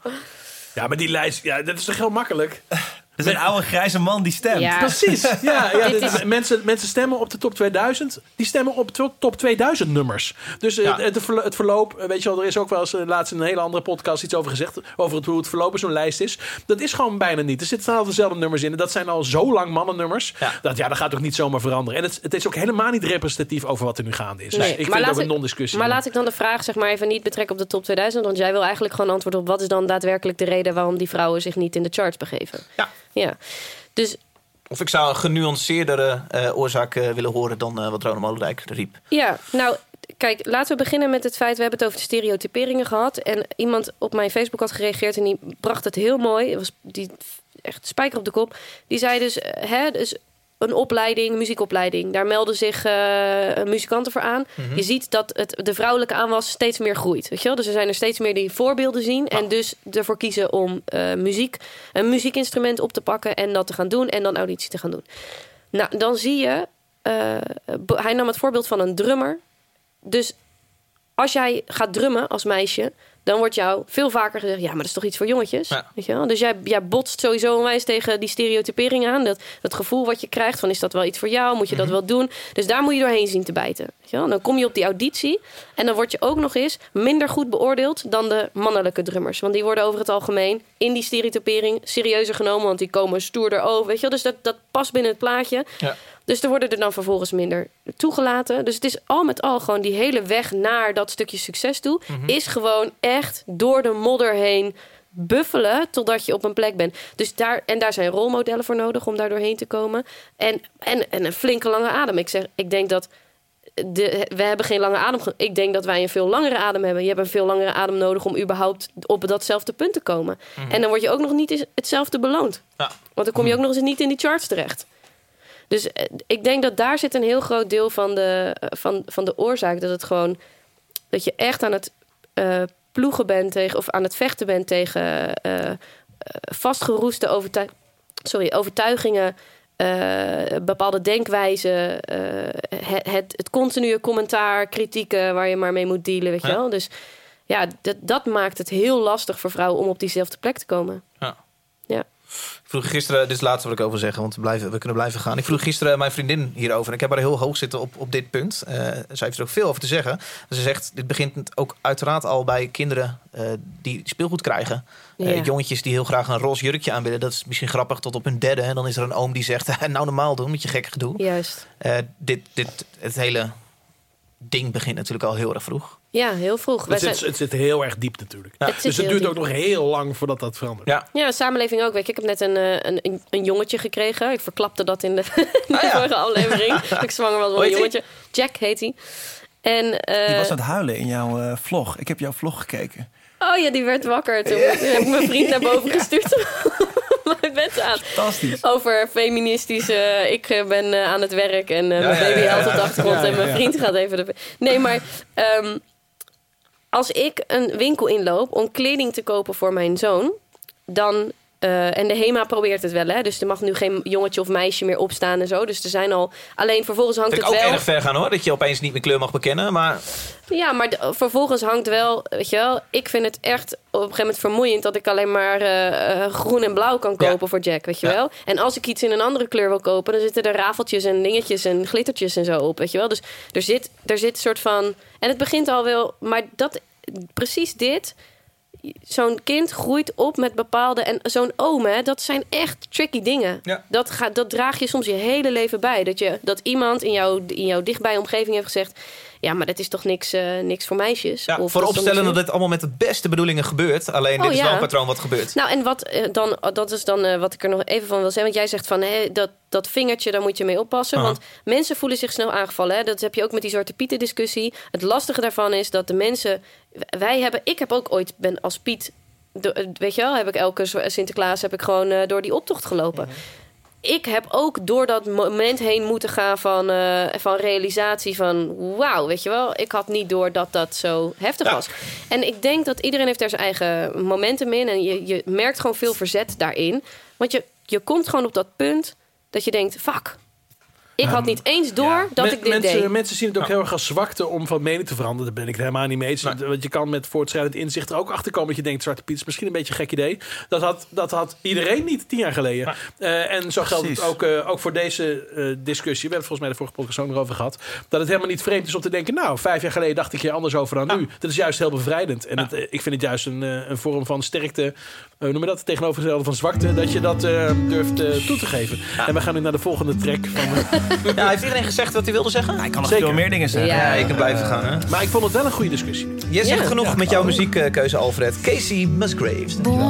Ja, maar die lijst, ja, dat is toch heel makkelijk? Dat is een oude grijze man die stemt. Ja. Precies. Ja, ja Dit is- mensen, mensen stemmen op de top 2000. Die stemmen op to- top 2000 nummers. Dus eh, Ja. het, het verlo- het verloop, eh, weet je wel, er is ook wel eens eh, laatst in een hele andere podcast iets over gezegd. Over het, hoe het verloop in zo'n lijst is. Dat is gewoon bijna niet. Er zitten al dezelfde nummers in. En dat zijn al zo lang mannennummers. Ja. Dat, ja, dat gaat toch niet zomaar veranderen. En het, het is ook helemaal niet representatief over wat er nu gaande is. Dus Nee, ik vind maar het ook laat een ik- non-discussie. Maar laat ik dan de vraag zeg maar even niet betrekken op de top 2000. Want jij wil eigenlijk gewoon antwoorden op wat is dan daadwerkelijk de reden waarom die vrouwen zich niet in de charts begeven. Ja. Ja. Dus Of ik zou een genuanceerdere eh, oorzaak eh, willen horen dan eh, wat Ronald Molendijk riep. Ja, nou, kijk, laten we beginnen met het feit... we hebben het over de stereotyperingen gehad. En iemand op mijn Facebook had gereageerd en die bracht het heel mooi. Het was die echt spijker op de kop. Die zei dus, hè, dus een opleiding, muziekopleiding. Daar melden zich eh, muzikanten voor aan. Je ziet dat het, de vrouwelijke aanwas steeds meer groeit. Weet je wel? Dus er zijn er steeds meer die voorbeelden zien. En dus ervoor kiezen om eh, muziek, een muziekinstrument op te pakken... en dat te gaan doen en dan auditie te gaan doen. Nou, dan zie je... be- hij nam het voorbeeld van een drummer. Dus als jij gaat drummen als meisje, dan wordt jou veel vaker gezegd: ja, maar dat is toch iets voor jongetjes. Ja. Weet je wel? Dus jij, jij botst sowieso onwijs tegen die stereotypering aan. Dat, dat gevoel wat je krijgt van: is dat wel iets voor jou? Moet je dat wel doen? Dus daar moet je doorheen zien te bijten. Weet je wel? Dan kom je op die auditie en dan word je ook nog eens minder goed beoordeeld dan de mannelijke drummers. Want die worden over het algemeen in die stereotypering serieuzer genomen, want die komen stoerder over. Weet je wel? Dus dat, dat past binnen het plaatje. Ja. Dus er worden er dan vervolgens minder toegelaten. Dus het is al met al gewoon die hele weg naar dat stukje succes toe... is gewoon echt door de modder heen buffelen totdat je op een plek bent. Dus daar, en daar zijn rolmodellen voor nodig om daar doorheen te komen. En, en, en een flinke lange adem. Ik, zeg, ik denk dat... De, we hebben geen lange adem. Ik denk dat wij een veel langere adem hebben. Je hebt een veel langere adem nodig om überhaupt op datzelfde punt te komen. En dan word je ook nog niet eens hetzelfde beloond. Ja. Want dan kom je ook nog eens niet in die charts terecht. Dus eh, ik denk dat daar zit een heel groot deel van de, eh, van, van de oorzaak. Dat het gewoon dat je echt aan het eh, ploegen bent tegen, of aan het vechten bent tegen vastgeroeste overtuig, sorry, overtuigingen. bepaalde denkwijzen, het, het, het continue commentaar, kritieken waar je maar mee moet dealen, weet je wel. Dus ja, dat, dat maakt het heel lastig voor vrouwen om op diezelfde plek te komen. Ja. Ja. Ik vroeg gisteren, dit is het laatste wat ik over zeggen, want we, blijven, we kunnen blijven gaan. Ik vroeg gisteren mijn vriendin hierover. En ik heb haar heel hoog zitten op, op dit punt. Eh, zij heeft er ook veel over te zeggen. Ze zegt, dit begint ook uiteraard al bij kinderen eh, die speelgoed krijgen. Eh, jongetjes die heel graag een roze jurkje aan willen. Dat is misschien grappig tot op hun derde. En dan is er een oom die zegt, nou normaal doen met je gekke gedoe. Juist. Dit, dit, het hele ding begint natuurlijk al heel erg vroeg. Ja, heel vroeg. Het zijn- zit, het zit heel erg diep natuurlijk. Het dus het duurt ook nog heel lang voordat dat verandert. Ja. Ja, de samenleving ook. Weet je, ik heb net een, eh, een, een, een jongetje gekregen. Ik verklapte dat in de, Ah, ja. vorige aflevering. ik zwanger was van Hoe een jongetje. Jack heet hij. En, eh, Die was aan het huilen in jouw eh, vlog. Ik heb jouw vlog gekeken. oh ja, die werd wakker. Toen heb ik mijn vriend naar boven gestuurd. mijn bed aan. Fantastisch. Over feministische... ik ben aan het werk en eh, Ja, mijn baby ja, ja. op de achtergrond. Ja, en mijn vriend gaat even... De... Nee, maar... ehm, als ik een winkel inloop om kleding te kopen voor mijn zoon... dan... eh, en de HEMA probeert het wel, hè. Dus er mag nu geen jongetje of meisje meer opstaan en zo. Dus er zijn al... Alleen vervolgens hangt Vind ik het ook wel... erg ver gaan hoor, dat je opeens niet meer kleur mag bekennen. Maar Ja, maar vervolgens hangt wel, weet je wel, ik vind het echt op een gegeven moment vermoeiend dat ik alleen maar eh, eh, groen en blauw kan kopen voor Jack, weet je Ja. wel. En als ik iets in een andere kleur wil kopen, dan zitten er rafeltjes en dingetjes en glittertjes en zo op, weet je wel. Dus er zit, er zit een soort van, en het begint al wel, maar dat, precies dit, zo'n kind groeit op met bepaalde, en zo'n oom, hè, dat zijn echt tricky dingen. Ja. Dat, gaat, dat draag je soms je hele leven bij. Dat, je, dat iemand in jouw, in jouw dichtbij omgeving heeft gezegd... ja, maar dat is toch niks, eh, niks voor meisjes? ja, Of vooropstellen dat dit allemaal met de beste bedoelingen gebeurt. Alleen Oh, dit is ja. wel een patroon wat gebeurt. Nou, en wat eh, dan, dat is dan eh, wat ik er nog even van wil zeggen. Want jij zegt van dat, dat vingertje, daar moet je mee oppassen. Want mensen voelen zich snel aangevallen. Hè? Dat heb je ook met die Zwarte Pieten discussie. Het lastige daarvan is dat de mensen. Wij hebben, ik heb ook ooit ben als Piet. de- weet je wel, heb ik elke Sinterklaas heb ik gewoon door die optocht gelopen. Ik heb ook door dat moment heen moeten gaan van, eh, van realisatie van... wauw, weet je wel, ik had niet door dat dat zo heftig Ja. was. En ik denk dat iedereen heeft daar zijn eigen momentum in. En je, je merkt gewoon veel verzet daarin. Want je, je komt gewoon op dat punt dat je denkt... fuck, ik had niet eens door dat Men- ik dit mensen, deed. mensen zien het ook heel erg als zwakte om van mening te veranderen. Daar ben ik het helemaal niet mee eens. Want je kan met voortschrijdend inzicht er ook achter komen dat je denkt: Zwarte Piet is misschien een beetje een gek idee. Dat had, dat had iedereen niet tien jaar geleden. Eh, en zo geldt het ook, eh, ook voor deze eh, discussie. We hebben het volgens mij de vorige podcast ook nog over gehad. Dat het helemaal niet vreemd is om te denken: Nou, vijf jaar geleden dacht ik hier anders over dan nu. Dat is juist heel bevrijdend. En het, ik vind het juist een, een vorm van sterkte. hoe noem je dat? Tegenovergestelde van zwakte. Dat je dat eh, durft eh, toe te geven. En we gaan nu naar de volgende track. Van, Ja, heeft iedereen gezegd wat hij wilde zeggen? Hij kan nog Zeker. veel meer dingen zeggen. Ja. Ja, ik kan blijven gaan. Hè? maar ik vond het wel een goede discussie. Je zegt Ja. genoeg met jouw muziekkeuze, Alfred. Casey Musgraves. dankjewel.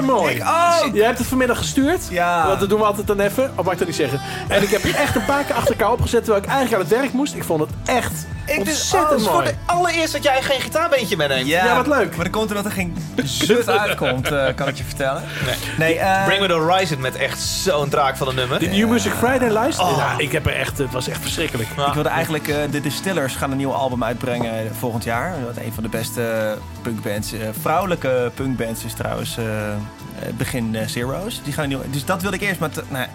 Super mooi. Oh, Jij hebt het vanmiddag gestuurd. Ja. Want dat doen we altijd dan even. Of mag ik dat niet zeggen? En ik heb het echt een paar keer achter elkaar opgezet terwijl ik eigenlijk aan het werk moest. Ik vond het echt Ik dus ontzettend voor mooi. de allereerst dat jij geen gitaarbeentje meeneemt. Ja, wat leuk. Maar dan komt er dat er geen zut uitkomt, eh, kan ik je vertellen. Nee. Nee, eh, Bring Me The Horizon met echt zo'n draak van een nummer. Die New Music Friday luisteren. Oh. Ja, ik heb er echt, het was echt verschrikkelijk. Ja. Ik wilde eigenlijk, eh, de Distillers gaan een nieuw album uitbrengen volgend jaar. Wat een van de beste punkbands, eh, vrouwelijke punkbands is trouwens begin Zero's. Die gaan een nieuw, dus dat wilde ik eerst, maar t- nee.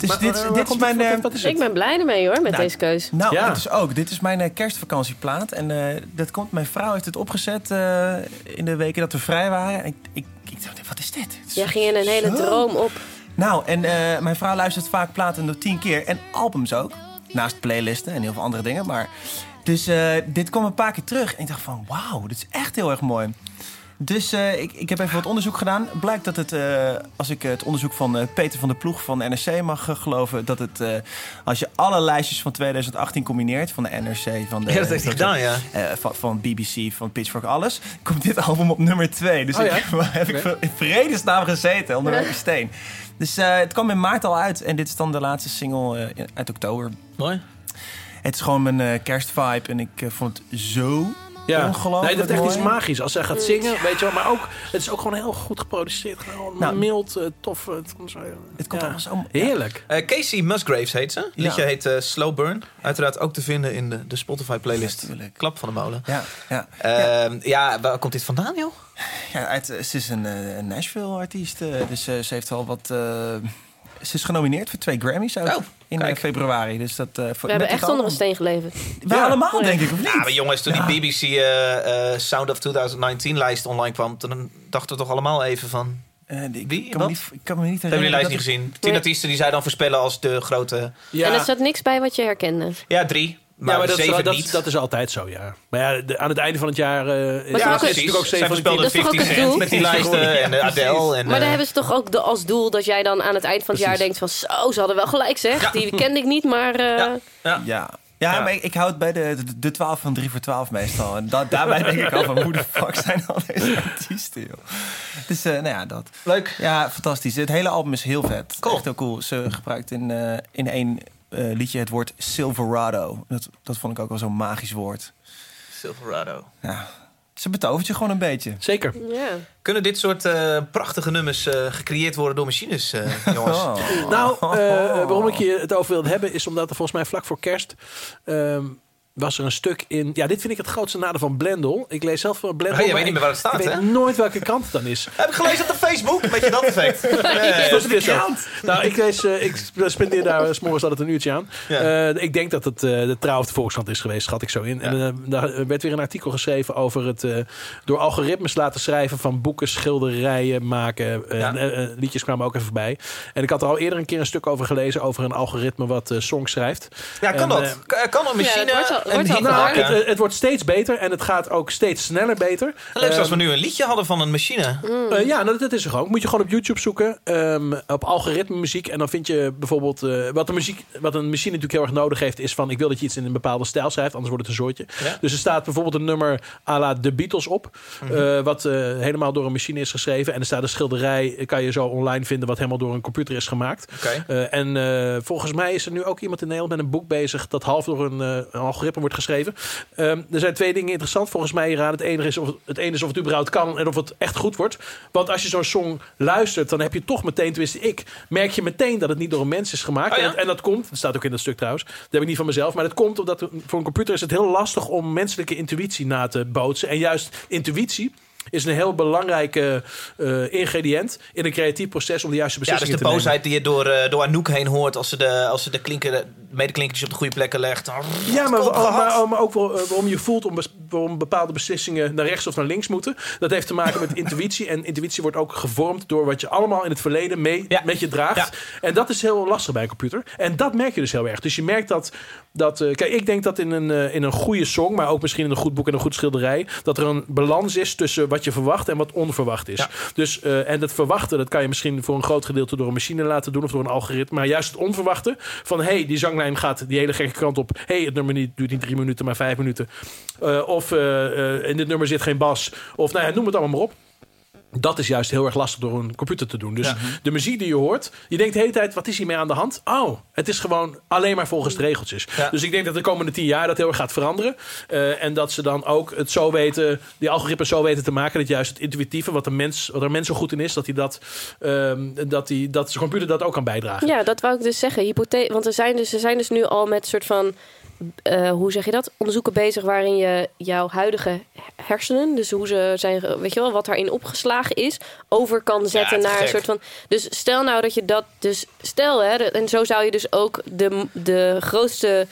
Dus Maar, dit, eh, dit is mijn... eh, wat- wat is het? Ik ben blij ermee hoor, met Nou, deze keus. nou, Ja. dat is ook. Dit is mijn eh, kerstvakantieplaat. En eh, dat komt, mijn vrouw heeft het opgezet eh, in de weken dat we vrij waren. En ik, ik, ik dacht, wat is dit? Jij ging in een hele droom op. Nou, en eh, mijn vrouw luistert vaak platen nog tien keer. En albums ook. Naast playlisten en heel veel andere dingen. Maar, dus eh, dit kwam een paar keer terug. En ik dacht van, wauw, dit is echt heel erg mooi. Dus eh, ik, ik heb even wat onderzoek gedaan. Blijkt dat het, eh, als ik het onderzoek van eh, Peter van der Ploeg van NRC mag geloven, dat het, als je alle lijstjes van 2018 combineert, van de NRC, van de. Ja, dat heeft hij gedaan, ja. van, van BBC, van Pitchfork, alles, komt dit album op nummer 2. Dus Oh ik heb ik in vredesnaam gezeten onder welke steen. Dus het kwam in maart al uit en dit is dan de laatste single uit oktober. Mooi. Het is gewoon mijn kerstvibe en ik vond het zo Ja, ongelooflijk nee, dat is echt mooi. iets magisch. Als zij gaat zingen, weet je wel. Maar ook, het is ook gewoon heel goed geproduceerd. Gewoon Nou, mild, eh, tof. eh, Het komt, zo, Het komt ja. allemaal zo... Heerlijk. Eh, Casey Musgraves heet ze. Ja. liedje heet eh, Slow Burn. Uiteraard ook te vinden in de, de Spotify-playlist. Natuurlijk. Klap van de molen. Ja, ja. Ehm, ja, waar komt dit vandaan, joh? Ja, uit, ze is een, eh, een Nashville-artiest. eh, dus eh, ze heeft al wat... eh, ze is genomineerd voor twee Grammys ook Oh, in eh, kijk. februari. Dus dat, eh, voor, We hebben echt onder een steen geleefd. We allemaal, denk ik, of niet? Ja, maar jongens, toen die BBC eh, eh, Sound of 2019-lijst online kwam... toen dachten we toch allemaal even van... Eh, die- Wie? Ik kan, me niet, ik kan me niet Hebben jullie herinneren. lijst niet gezien? Tien artiesten die zij dan voorspellen als de grote... Ja, En er staat niks bij wat je herkende. Ja, drie. Maar, ja, maar dat, is, zeven dat, niet. dat is altijd zo, ja. Maar ja, de- aan het einde van het jaar... eh is Ja, het natuurlijk ook Zij zeven van die voorspelden Dat is toch ook 50 het Cent doel? met die lijsten en de Adele. En, Maar dan eh, hebben ze toch ook de, als doel dat jij dan aan het eind van het jaar denkt van... Zo, ze hadden wel gelijk zeg. Ja. Die kende ik niet, maar... eh, Ja. Ja, ja. Ja. maar ik, ik houd bij de, de, de 12 van 3 voor 12 meestal. En da- daarbij denk ik al van hoe de fuck zijn al deze artiesten, joh. Dus eh, nou ja, dat. Leuk. Ja, fantastisch. Het hele album is heel vet. Cool. Echt heel cool. Ze gebruikt in, eh, in één eh, liedje het woord Silverado. Dat, dat vond ik ook wel zo'n magisch woord. Silverado. Ja. Ze betovert je gewoon een beetje. Zeker. ja. Kunnen dit soort eh, prachtige nummers eh, gecreëerd worden door machines, eh, jongens? Oh. Nou, eh, waarom ik je het over wilde hebben... is omdat er volgens mij vlak voor kerst... ehm, was er een stuk in... Ja, dit vind ik het grootste nadeel van Blendel. Ik lees zelf van Blendel. Oh, je maar weet niet meer waar het staat, ik weet hè? nooit welke kant het dan is. Heb ik gelezen op de Facebook? Weet je dat effect? Dat is weer zo. Nou, ik, lees, eh, ik spendeer daar s morgens altijd een uurtje aan. Ja. Eh, ik denk dat het eh, de trouw of de Volkskrant is geweest, schat ik zo in. En eh, daar werd weer een artikel geschreven over het eh, door algoritmes laten schrijven van boeken, schilderijen maken. Eh, Ja. eh, eh, liedjes kwamen ook even voorbij. En ik had er al eerder een keer een stuk over gelezen over een algoritme wat eh, songs schrijft. Ja, kan En, dat? eh, Kan een machine wordt al- maken? het, het wordt steeds beter en het gaat ook steeds sneller beter. Leuk als we Ehm, nu een liedje hadden van een machine. eh, ja, nou, dat is er gewoon. Moet je gewoon op YouTube zoeken. ehm, op algoritme muziek. En dan vind je bijvoorbeeld. eh, wat, een muziek, wat een machine natuurlijk heel erg nodig heeft. Is van. Ik wil dat je iets in een bepaalde stijl schrijft. Anders wordt het een zoortje. Ja. Dus er staat bijvoorbeeld een nummer. à la The Beatles op. eh, wat helemaal door een machine is geschreven. En er staat een schilderij. Kan je zo online vinden. Wat helemaal door een computer is gemaakt. Eh, en eh, volgens mij is er nu ook iemand in Nederland met een boek bezig. dat half door een, eh, wordt geschreven. Ehm, er zijn twee dingen interessant volgens mij hieraan. Het ene, is of, het ene is of het überhaupt kan en of het echt goed wordt. Want als je zo'n song luistert, dan heb je toch meteen, tenminste ik, merk je meteen dat het niet door een mens is gemaakt. Oh ja? en, en dat komt, dat staat ook in dat stuk trouwens. Dat heb ik niet van mezelf. Maar dat komt omdat voor een computer is het heel lastig om menselijke intuïtie na te bootsen. En juist intuïtie is een heel belangrijke eh, ingrediënt in een creatief proces om de juiste Ja, dus beslissingen de te nemen. boosheid die je door, eh, door Anouk heen hoort als ze de, als ze de, klinker, de medeklinkertjes op de goede plekken legt. Ja, maar, maar, maar ook eh, waarom je voelt om, waarom bepaalde beslissingen naar rechts of naar links moeten. Dat heeft te maken met intuïtie. En intuïtie wordt ook gevormd door wat je allemaal in het verleden mee Ja. met je draagt. Ja. En dat is heel lastig bij een computer. En dat merk je dus heel erg. Dus je merkt dat. dat eh, kijk, ik denk dat in een, eh, in een goede song, maar ook misschien in een goed boek en een goed schilderij. dat er een balans is tussen wat je verwacht en wat onverwacht is. Ja. Dus, eh, en dat verwachten, dat kan je misschien voor een groot gedeelte door een machine laten doen of door een algoritme. Maar juist het onverwachte van hey, die zanglijn gaat die hele gekke kant op. hey, het nummer niet, duurt niet drie minuten, maar vijf minuten. Eh, of eh, in dit nummer zit geen bas. Of nou ja, noem het allemaal maar op. Dat is juist heel erg lastig door een computer te doen. Dus Ja. de muziek die je hoort, je denkt de hele tijd: wat is hiermee aan de hand? Oh, het is gewoon alleen maar volgens de regeltjes. Ja. Dus ik denk dat de komende tien jaar dat heel erg gaat veranderen. Eh, en dat ze dan ook het zo weten, die algoritmes zo weten te maken dat juist het intuïtieve, wat, de mens, wat er mens zo goed in is, dat hij dat, ehm, dat, die, dat zijn computer dat ook kan bijdragen. Ja, dat wou ik dus zeggen. Hypothe want er zijn, dus, er zijn dus nu al met soort van... eh, hoe zeg je dat? Onderzoeken bezig waarin je jouw huidige hersenen, dus hoe ze zijn, weet je wel, wat daarin opgeslagen is, over kan zetten te naar een soort van. Dus stel nou dat je dat, dus stel hè, en zo zou je dus ook de, de grootste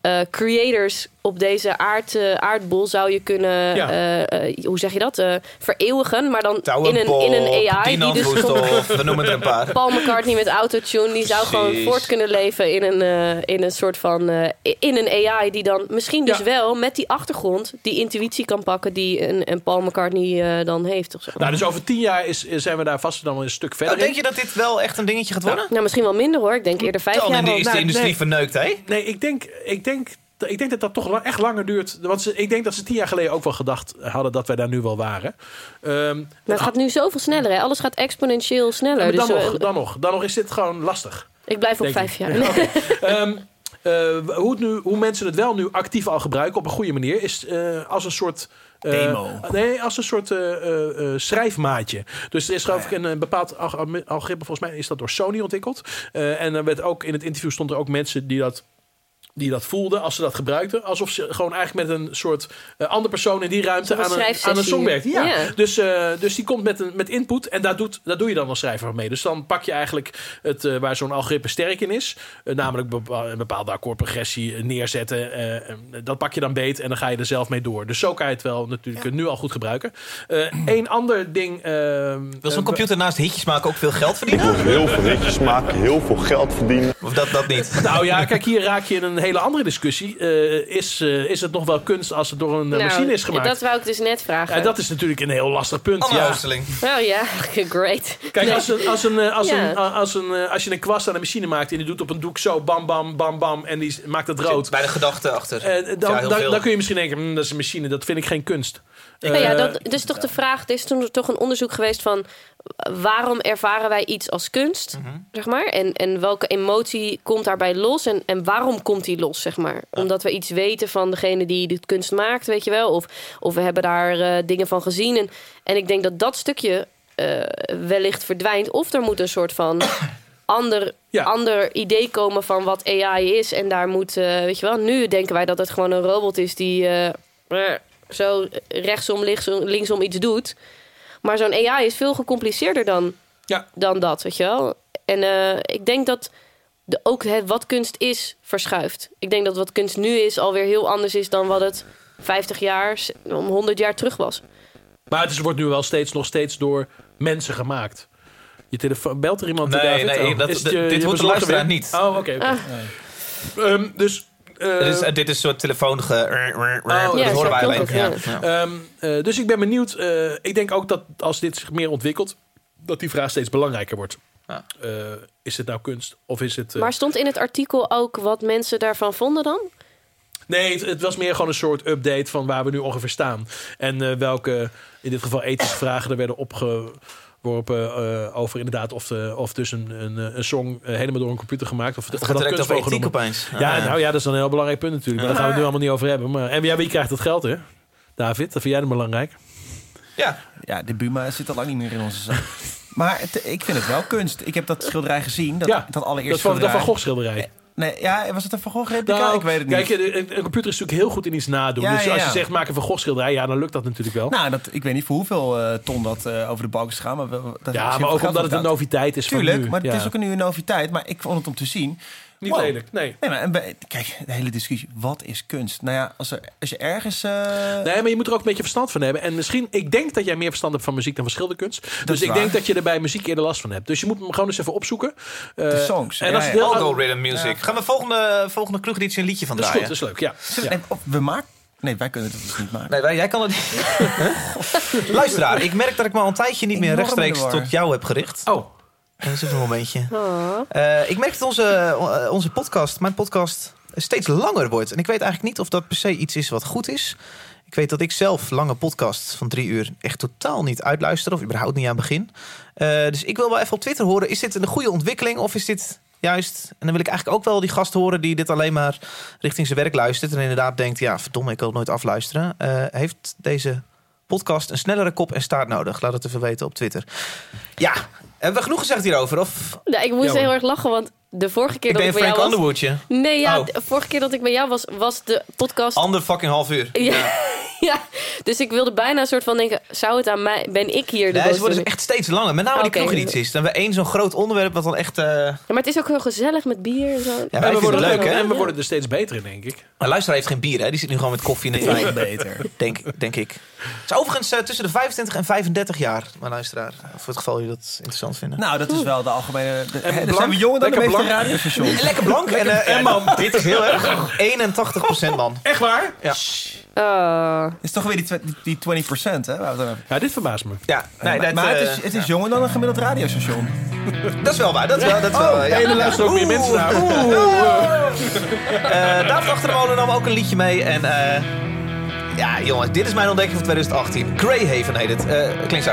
eh, creators op deze aard, eh, aardbol zou je kunnen, Ja. eh, eh, hoe zeg je dat, Eh, vereeuwigen. Maar dan in een, in een AI. Die dus we noemen er een paar. Paul McCartney met autotune, die zou gewoon voort kunnen leven in een, eh, in een soort van, eh, in een AI die dan misschien dus Ja. wel met die achtergrond die intuïtie kan pakken die een, een Paul McCartney dan heeft. Of zo. Nou, dus over tien jaar is, zijn we daar vast dan wel een stuk verder Nou, denk je dat dit wel echt een dingetje gaat worden? Nou, misschien wel minder hoor. Ik denk eerder vijf Dan jaar. al. is de Nou, industrie nee. verneukt, hè? Nee, ik denk, ik denk, ik denk dat dat toch echt langer duurt. Want ze, ik denk dat ze tien jaar geleden ook wel gedacht hadden dat wij daar nu wel waren. Ehm, Maar het gaat nu zoveel sneller. Hè? Alles gaat exponentieel sneller. maar dan, dus, eh, nog, dan nog, dan nog is dit gewoon lastig. ik blijf op vijf jaar. Ja, oké. Ehm, eh, hoe, het nu, hoe mensen het wel nu actief al gebruiken op een goede manier is eh, als een soort. eh, Demo. Nee, als een soort eh, eh, eh, schrijfmaatje. Dus er is geloof ik een, bepaald alg- algoritme, volgens mij is dat door Sony ontwikkeld. Eh, en er werd ook in het interview stond er ook mensen die dat die dat voelden als ze dat gebruikten. Alsof ze gewoon eigenlijk met een soort eh, andere persoon in die ruimte aan een, aan een song werkt. Ja. Ja. Dus, eh, dus die komt met, een, met input en daar, doet, daar doe je dan als schrijver mee. Dus dan pak je eigenlijk het, eh, waar zo'n algoritme sterk in is. namelijk een bepaalde akkoordprogressie neerzetten. dat pak je dan beet en dan ga je er zelf mee door. Dus zo kan je het wel natuurlijk nu al goed gebruiken. Eén ander ding... Wil zo'n computer naast hitjes maken ook veel geld verdienen? Heel veel netjes maken, heel veel geld verdienen. Of dat, dat niet? Nou ja, kijk, hier raak je in een hele andere discussie. Eh, is, eh, is het nog wel kunst als het door een eh, Nou, machine is gemaakt? Dat wou ik dus net vragen. Ja, dat is natuurlijk een heel lastig punt. Ja. Oosterling. Oh ja, great. Kijk, Nee. als, een, als, een, als, Ja. een, als, een, als je een kwast aan een machine maakt en die doet op een doek zo bam, bam, bam, bam en die maakt het rood. Bij de gedachte achter. eh, dan, Ja, dan, dan kun je misschien denken, "Hm, dat is een machine, dat vind ik geen kunst. Nou ja, Eh, dat, dus toch de vraag, er is toen toch een onderzoek geweest van waarom ervaren wij iets als kunst, Mhm. zeg maar, en, en welke emotie komt daarbij los en, en waarom komt die los, zeg maar, omdat we iets weten van degene die de kunst maakt, weet je wel, of, of we hebben daar eh, dingen van gezien en, en ik denk dat dat stukje eh, wellicht verdwijnt, of er moet een soort van ander, Ja. ander idee komen van wat AI is en daar moet, weet je wel, nu denken wij dat het gewoon een robot is die zo rechtsom, linksom, linksom iets doet. Maar zo'n AI is veel gecompliceerder dan, Ja. dan dat, weet je wel. En eh, ik denk dat de, ook het, wat kunst is verschuift. Ik denk dat wat kunst nu is alweer heel anders is dan wat het 50 jaar, om 100 jaar terug was. Maar het is, wordt nu wel steeds, nog steeds door mensen gemaakt. Je telefoon, belt er iemand? Nee, David? nee, Oh, dat- is het dit- je- dit je hoort de bezorgde luisteraar weer? niet. Oh, oké. oké. Ah. Ehm, dus... eh, Dit is, dit is een soort telefoonige... Oh, dat ja, horen wij alleen. Ja. Ehm, eh, dus ik ben benieuwd. eh, ik denk ook dat als dit zich meer ontwikkelt, dat die vraag steeds belangrijker wordt. Ja. Eh, is het nou kunst of is het. Maar stond in het artikel ook wat mensen daarvan vonden dan? Nee, het, het was meer gewoon een soort update van waar we nu ongeveer staan. En eh, welke, in dit geval ethische vragen er werden opgeworpen eh, over inderdaad of, de, of dus een, een, eh, een song eh, helemaal door een computer gemaakt. Of, Het gaat dat direct kunst over ethiek noemen. opeens. Ja, Ah, nou ja, dat is een heel belangrijk punt natuurlijk. Maar daar gaan we het nu allemaal niet over hebben. Maar, en ja, wie krijgt het geld, hè? David, dat vind jij dan belangrijk? Ja, Ja, de Buma zit al lang niet meer in onze zak. Maar het- ik vind het wel kunst. Ik heb dat schilderij gezien. Dat, Ja, dat allereerst Dat is van, dat schilderij. van Gogh schilderij. Nee, ja, was het een Van Gogh replica? Nou, ik weet het niet. Kijk, een, een computer is natuurlijk heel goed in iets nadoen. Ja, dus ja, als je zegt maak een Van Gogh schilderij, ja, dan lukt dat natuurlijk wel. Nou, dat, ik weet niet voor hoeveel eh, ton dat eh, over de balk is gegaan. Maar dat ja, maar ook omdat het een noviteit is van Tuurlijk, nu. maar het is ook nu een noviteit. Maar ik vond het om te zien. Niet Wow. lelijk, nee. Nee, maar bij- kijk, de hele discussie. Wat is kunst? Nou ja, als, er, als je ergens... eh, Nee, maar je moet er ook een beetje verstand van hebben. En misschien, ik denk dat jij meer verstand hebt van muziek dan van schilderkunst. Dus ik waar. denk dat je er bij muziek eerder last van hebt. Dus je moet hem gewoon eens even opzoeken. Eh, De songs. En Ja, als ja. het heel- Algorithm music. Gaan we volgende, volgende kroegeditie een liedje van Dat is draaien? goed, dat is leuk, ja. we- Ja. we maken... Nee, wij kunnen het dus niet maken. Nee, wij- jij kan het niet. Luisteraar, ik merk dat ik me al een tijdje niet meer Enorm rechtstreeks tot jou heb gericht. Oh, Dat is een momentje. Oh. Eh, ik merk dat onze, eh, onze podcast, mijn podcast, steeds langer wordt. En ik weet eigenlijk niet of dat per se iets is wat goed is. Ik weet dat ik zelf lange podcasts van drie uur echt totaal niet uitluister. Of überhaupt niet aan het begin. Eh, dus ik wil wel even op Twitter horen. Is dit een goede ontwikkeling of is dit juist... En dan wil ik eigenlijk ook wel die gast horen die dit alleen maar richting zijn werk luistert. En inderdaad denkt, ja verdomme, ik wil het nooit afluisteren. Eh, heeft deze podcast een snellere kop en staart nodig? Laat het even weten op Twitter. Ja, hebben we genoeg gezegd hierover? Of Nou, ik moest Ja, heel erg lachen, want de vorige keer ik dat ben ik bij Frank jou was... Underwoodje. Nee, ja, Oh. de vorige keer dat ik bij jou was, was de podcast... Ander fucking half uur. Ja, ja, dus ik wilde bijna een soort van denken... zou het aan mij... ben ik hier de Nee, ze worden dus echt steeds langer. Met name die Oké. kroegedities. Dan hebben we één zo'n groot onderwerp wat dan echt... eh Ja, maar het is ook heel gezellig met bier en zo. Ja, en, we worden, leuk, hè? en we worden er steeds beter in, denk ik. Maar luisteraar heeft geen bier, hè? Die zit nu gewoon met koffie en een trein. beter. Denk, denk ik. Het is overigens eh, tussen de 25 en 35 jaar, mijn luisteraar. Voor het geval jullie dat interessant vinden. Nou, dat is wel de algemene... De, En blank? zijn we jonger dan de Lekker meeste blank? radiostations. Lekker blank en, eh, en man, dit is heel erg. 81% man. Echt waar? Ja. Oh. Het is toch weer die, die, die 20%, hè? Ja, dit verbaast me. Ja, nee, maar dat, maar het eh, is, het is jonger dan een gemiddeld radiostation. dat is wel waar. Dat is wel, dat is wel, Oh, ja. en er luisteren ook meer mensen naar. Eh, David Achter de Molen nam ook een liedje mee. En eh, ja, jongens, dit is mijn ontdekking van 2018. Greyhaven heet het. Eh, klinkt zo.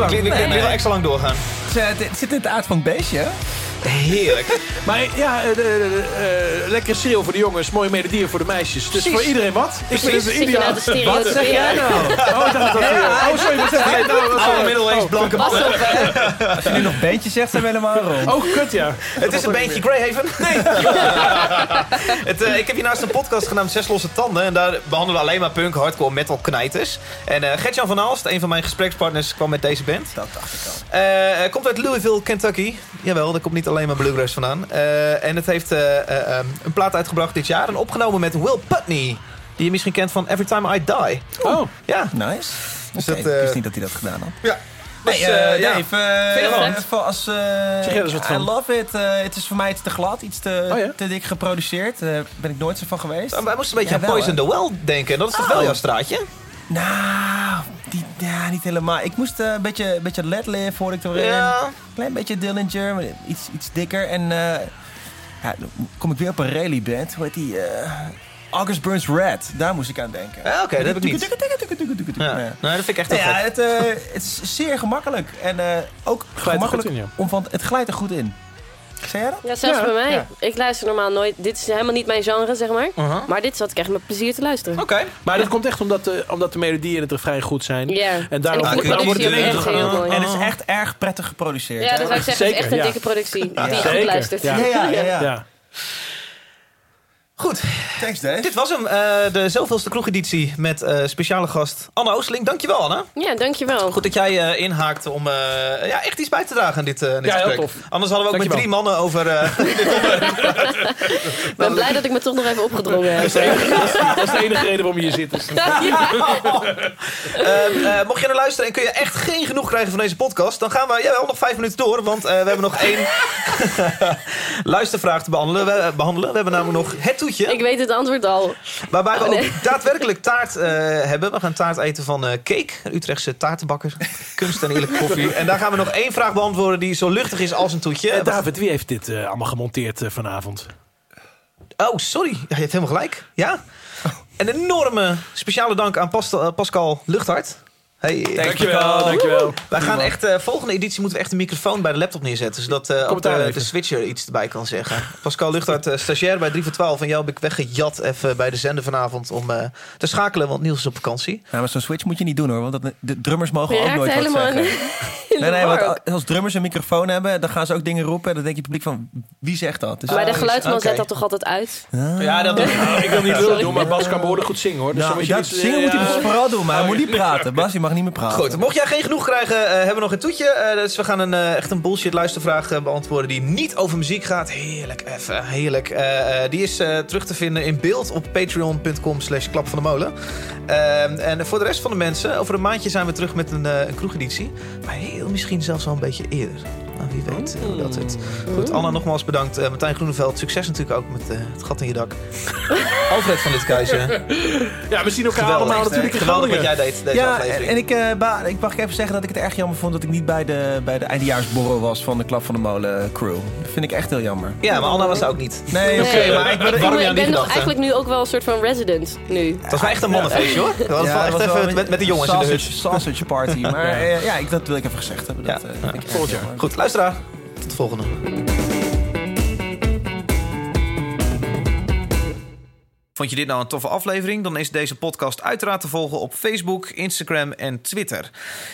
Lang. Ik, ik, ik wil wel extra lang doorgaan. Zit in het aard van het beestje, hè? Heerlijk. Maar ja, eh, de, de, de, eh, lekker schreeuw voor de jongens, mooie melodieën voor de meisjes. Dus Precies. voor iedereen wat? Ik vind het ideaal. nou? Wat zeg jij nou? Oh, dat weer. Oh, sorry, wat zeg jij nou? Oude sorry. middeleeuws blanke mannen. Als je nu nog beentje zegt, zijn we helemaal rond. Oh, kut ja. Het is een beentje Greyhaven. Nee. het, eh, ik heb hiernaast een podcast genaamd Zes Losse Tanden. En daar behandelen we alleen maar punk, hardcore, metal, knijters. En eh Gertjan van Aalst, een van mijn gesprekspartners, kwam met deze band. Dat dacht ik al. Eh, komt uit Louisville, Kentucky. Jawel, daar komt niet alleen maar bluegrass vandaan. Eh, en het heeft eh, eh, eh, een plaat uitgebracht dit jaar. En opgenomen met Will Putney. Die je misschien kent van Every Time I Die. Oh, Ja. Nice. Dus dat, eh, ik wist niet dat hij dat gedaan had. ja. Dus, Nee, ja. Dave, als, Zeg jij er eens wat I love it. Eh, het is voor mij iets te glad, iets te, Oh ja? te dik geproduceerd. Daar ben ik nooit zo van geweest. Wij moesten een beetje Ja, aan wel, Poison the Well denken. Dat is toch Oh. wel jouw straatje? Nou, die, ja, niet helemaal. Ik moest eh, een beetje, een beetje Led Live hoorde ik erin. Ja. Klein beetje Dillinger, maar iets, iets dikker. En eh, ja, dan kom ik weer op een rally band. Hoe heet die? eh, August Burns Red. Daar moest ik aan denken. Ja, oké, dat heb ik niet. Ja. Nee, dat vind ik echt Nou heel ja, het, het is zeer gemakkelijk. En ook gemakkelijk in, om van... Het glijdt er goed in. Zei jij dat? Ja, zelfs Ja, bij mij. ja. Ik luister normaal nooit. Dit is helemaal niet mijn genre, zeg maar. Uh-huh. Maar dit zat ik echt met plezier te luisteren. Oké. Maar dat komt echt omdat de, omdat de melodieën in het refrein goed zijn. Ja. En daarom En wordt het echt heel mooi. En het is echt erg prettig geproduceerd. Ja, dat zou ik zeggen. Het is Zeker, echt een ja. dikke productie. Die je goed luistert. ja. Ja, ja, ja. ja. Ja. Goed. Thanks, Dave. Dit was hem. eh, de zoveelste kroegeditie met eh, speciale gast Anne Oosteling. Dankjewel, Anne. Ja, dankjewel. Goed dat jij eh, inhaakte om eh, ja, echt iets bij te dragen aan dit, eh, dit Ja, heel gesprek. tof. Anders hadden we ook met drie mannen over eh, blij dat ik me toch nog even opgedrongen heb. Dat is de enige, dat is de enige reden waarom je hier zit. Dus- Ehm, eh, mocht je naar luisteren en kun je echt geen genoeg krijgen van deze podcast, dan gaan we jawel, nog vijf minuten door. Want eh, we hebben nog één luistervraag te behandelen. We, behandelen. we hebben namelijk nog het toetje. Ik weet het antwoord al. Waarbij we Oh, nee. ook daadwerkelijk taart eh, hebben. We gaan taart eten van eh, Cake, een Utrechtse taartenbakker. Kunst en eerlijke koffie. En daar gaan we nog één vraag beantwoorden die zo luchtig is als een toetje. Eh, David, wie heeft dit eh, allemaal gemonteerd eh, vanavond? Oh, sorry. Ja, je hebt helemaal gelijk. Ja. Een enorme speciale dank aan Pas- eh, Pascal Luchthart. Hey, Dankjewel, dankjewel. Wij gaan echt, eh, volgende editie moeten we echt een microfoon bij de laptop neerzetten. Zodat eh, ook de, switcher iets erbij kan zeggen. Pascal Luchthart, stagiair bij 3 voor 12. En jou heb ik weggejat even bij de zender vanavond om eh, te schakelen. Want Niels is op vakantie. Ja, maar zo'n switch moet je niet doen hoor. Want dat, de drummers mogen ook nooit wat zeggen. Nee, nee, want als drummers een microfoon hebben, dan gaan ze ook dingen roepen. En dan denk je publiek van, wie zegt dat? Dus Maar de Ah, geluidsman oké. zet dat toch altijd uit? Ja, dat, nou, ik wil niet lullig doen, maar Bas kan behoorlijk goed zingen hoor. Dus nou, niet, zingen moet hij ja. dus vooral doen, maar hij moet niet praten. Bas, je mag niet meer praten. Goed, mocht jij geen genoeg krijgen, eh, hebben we nog een toetje. Eh, dus we gaan een, eh, echt een bullshit luistervraag beantwoorden die niet over muziek gaat. Heerlijk, even, heerlijk. Eh, eh, die is eh, terug te vinden in beeld op patreon.com slash klap van de molen. Ehm, en voor de rest van de mensen, over een maandje zijn we terug met een, eh, een kroegeditie. Maar heel misschien zelfs al een beetje eerder. Nou, wie weet eh, hoe dat het. Goed, Anna, nogmaals bedankt. Eh, Martijn Groeneveld, succes natuurlijk ook met eh, het gat in je dak. Alfred van dit Keizer. Ja, we zien elkaar Geweldig, allemaal echt, natuurlijk in Geweldig wat jij deed deze Ja, en, aflevering. en ik, eh, ba- ik mag even zeggen dat ik het erg jammer vond dat ik niet bij de, bij de eindejaarsborrel was van de Klap van de Molen crew. Dat vind ik echt heel jammer. Ja, maar Anna was daar ook niet. Nee, oké, maar ik ben, Ik, Waarom ben- jij ik niet ben nog eigenlijk nu ook wel een soort van resident nu. Het was wel echt een mannenfeestje hoor. We hadden Ja, wel het echt was wel even met, met de jongens in de hut. sausage, sausage party. Maar ja, ik, dat wil ik even gezegd hebben. Dat, Ja. eh, Volgend jaar. Goed, luisteraar. Tot de volgende. Vond je dit nou een toffe aflevering? Dan is deze podcast uiteraard te volgen op Facebook, Instagram en Twitter.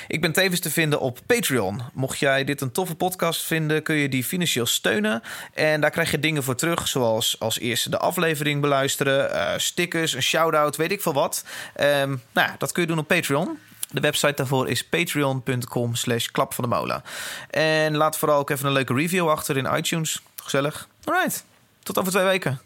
Ik ben tevens te vinden op Patreon. Mocht jij dit een toffe podcast vinden, kun je die financieel steunen. En daar krijg je dingen voor terug, zoals als eerste de aflevering beluisteren, eh, stickers, een shout-out, weet ik veel wat. Ehm, nou, ja, dat kun je doen op Patreon. De website daarvoor is patreon.com slash klap van de. En laat vooral ook even een leuke review achter in iTunes. Gezellig. Alright, tot over twee weken.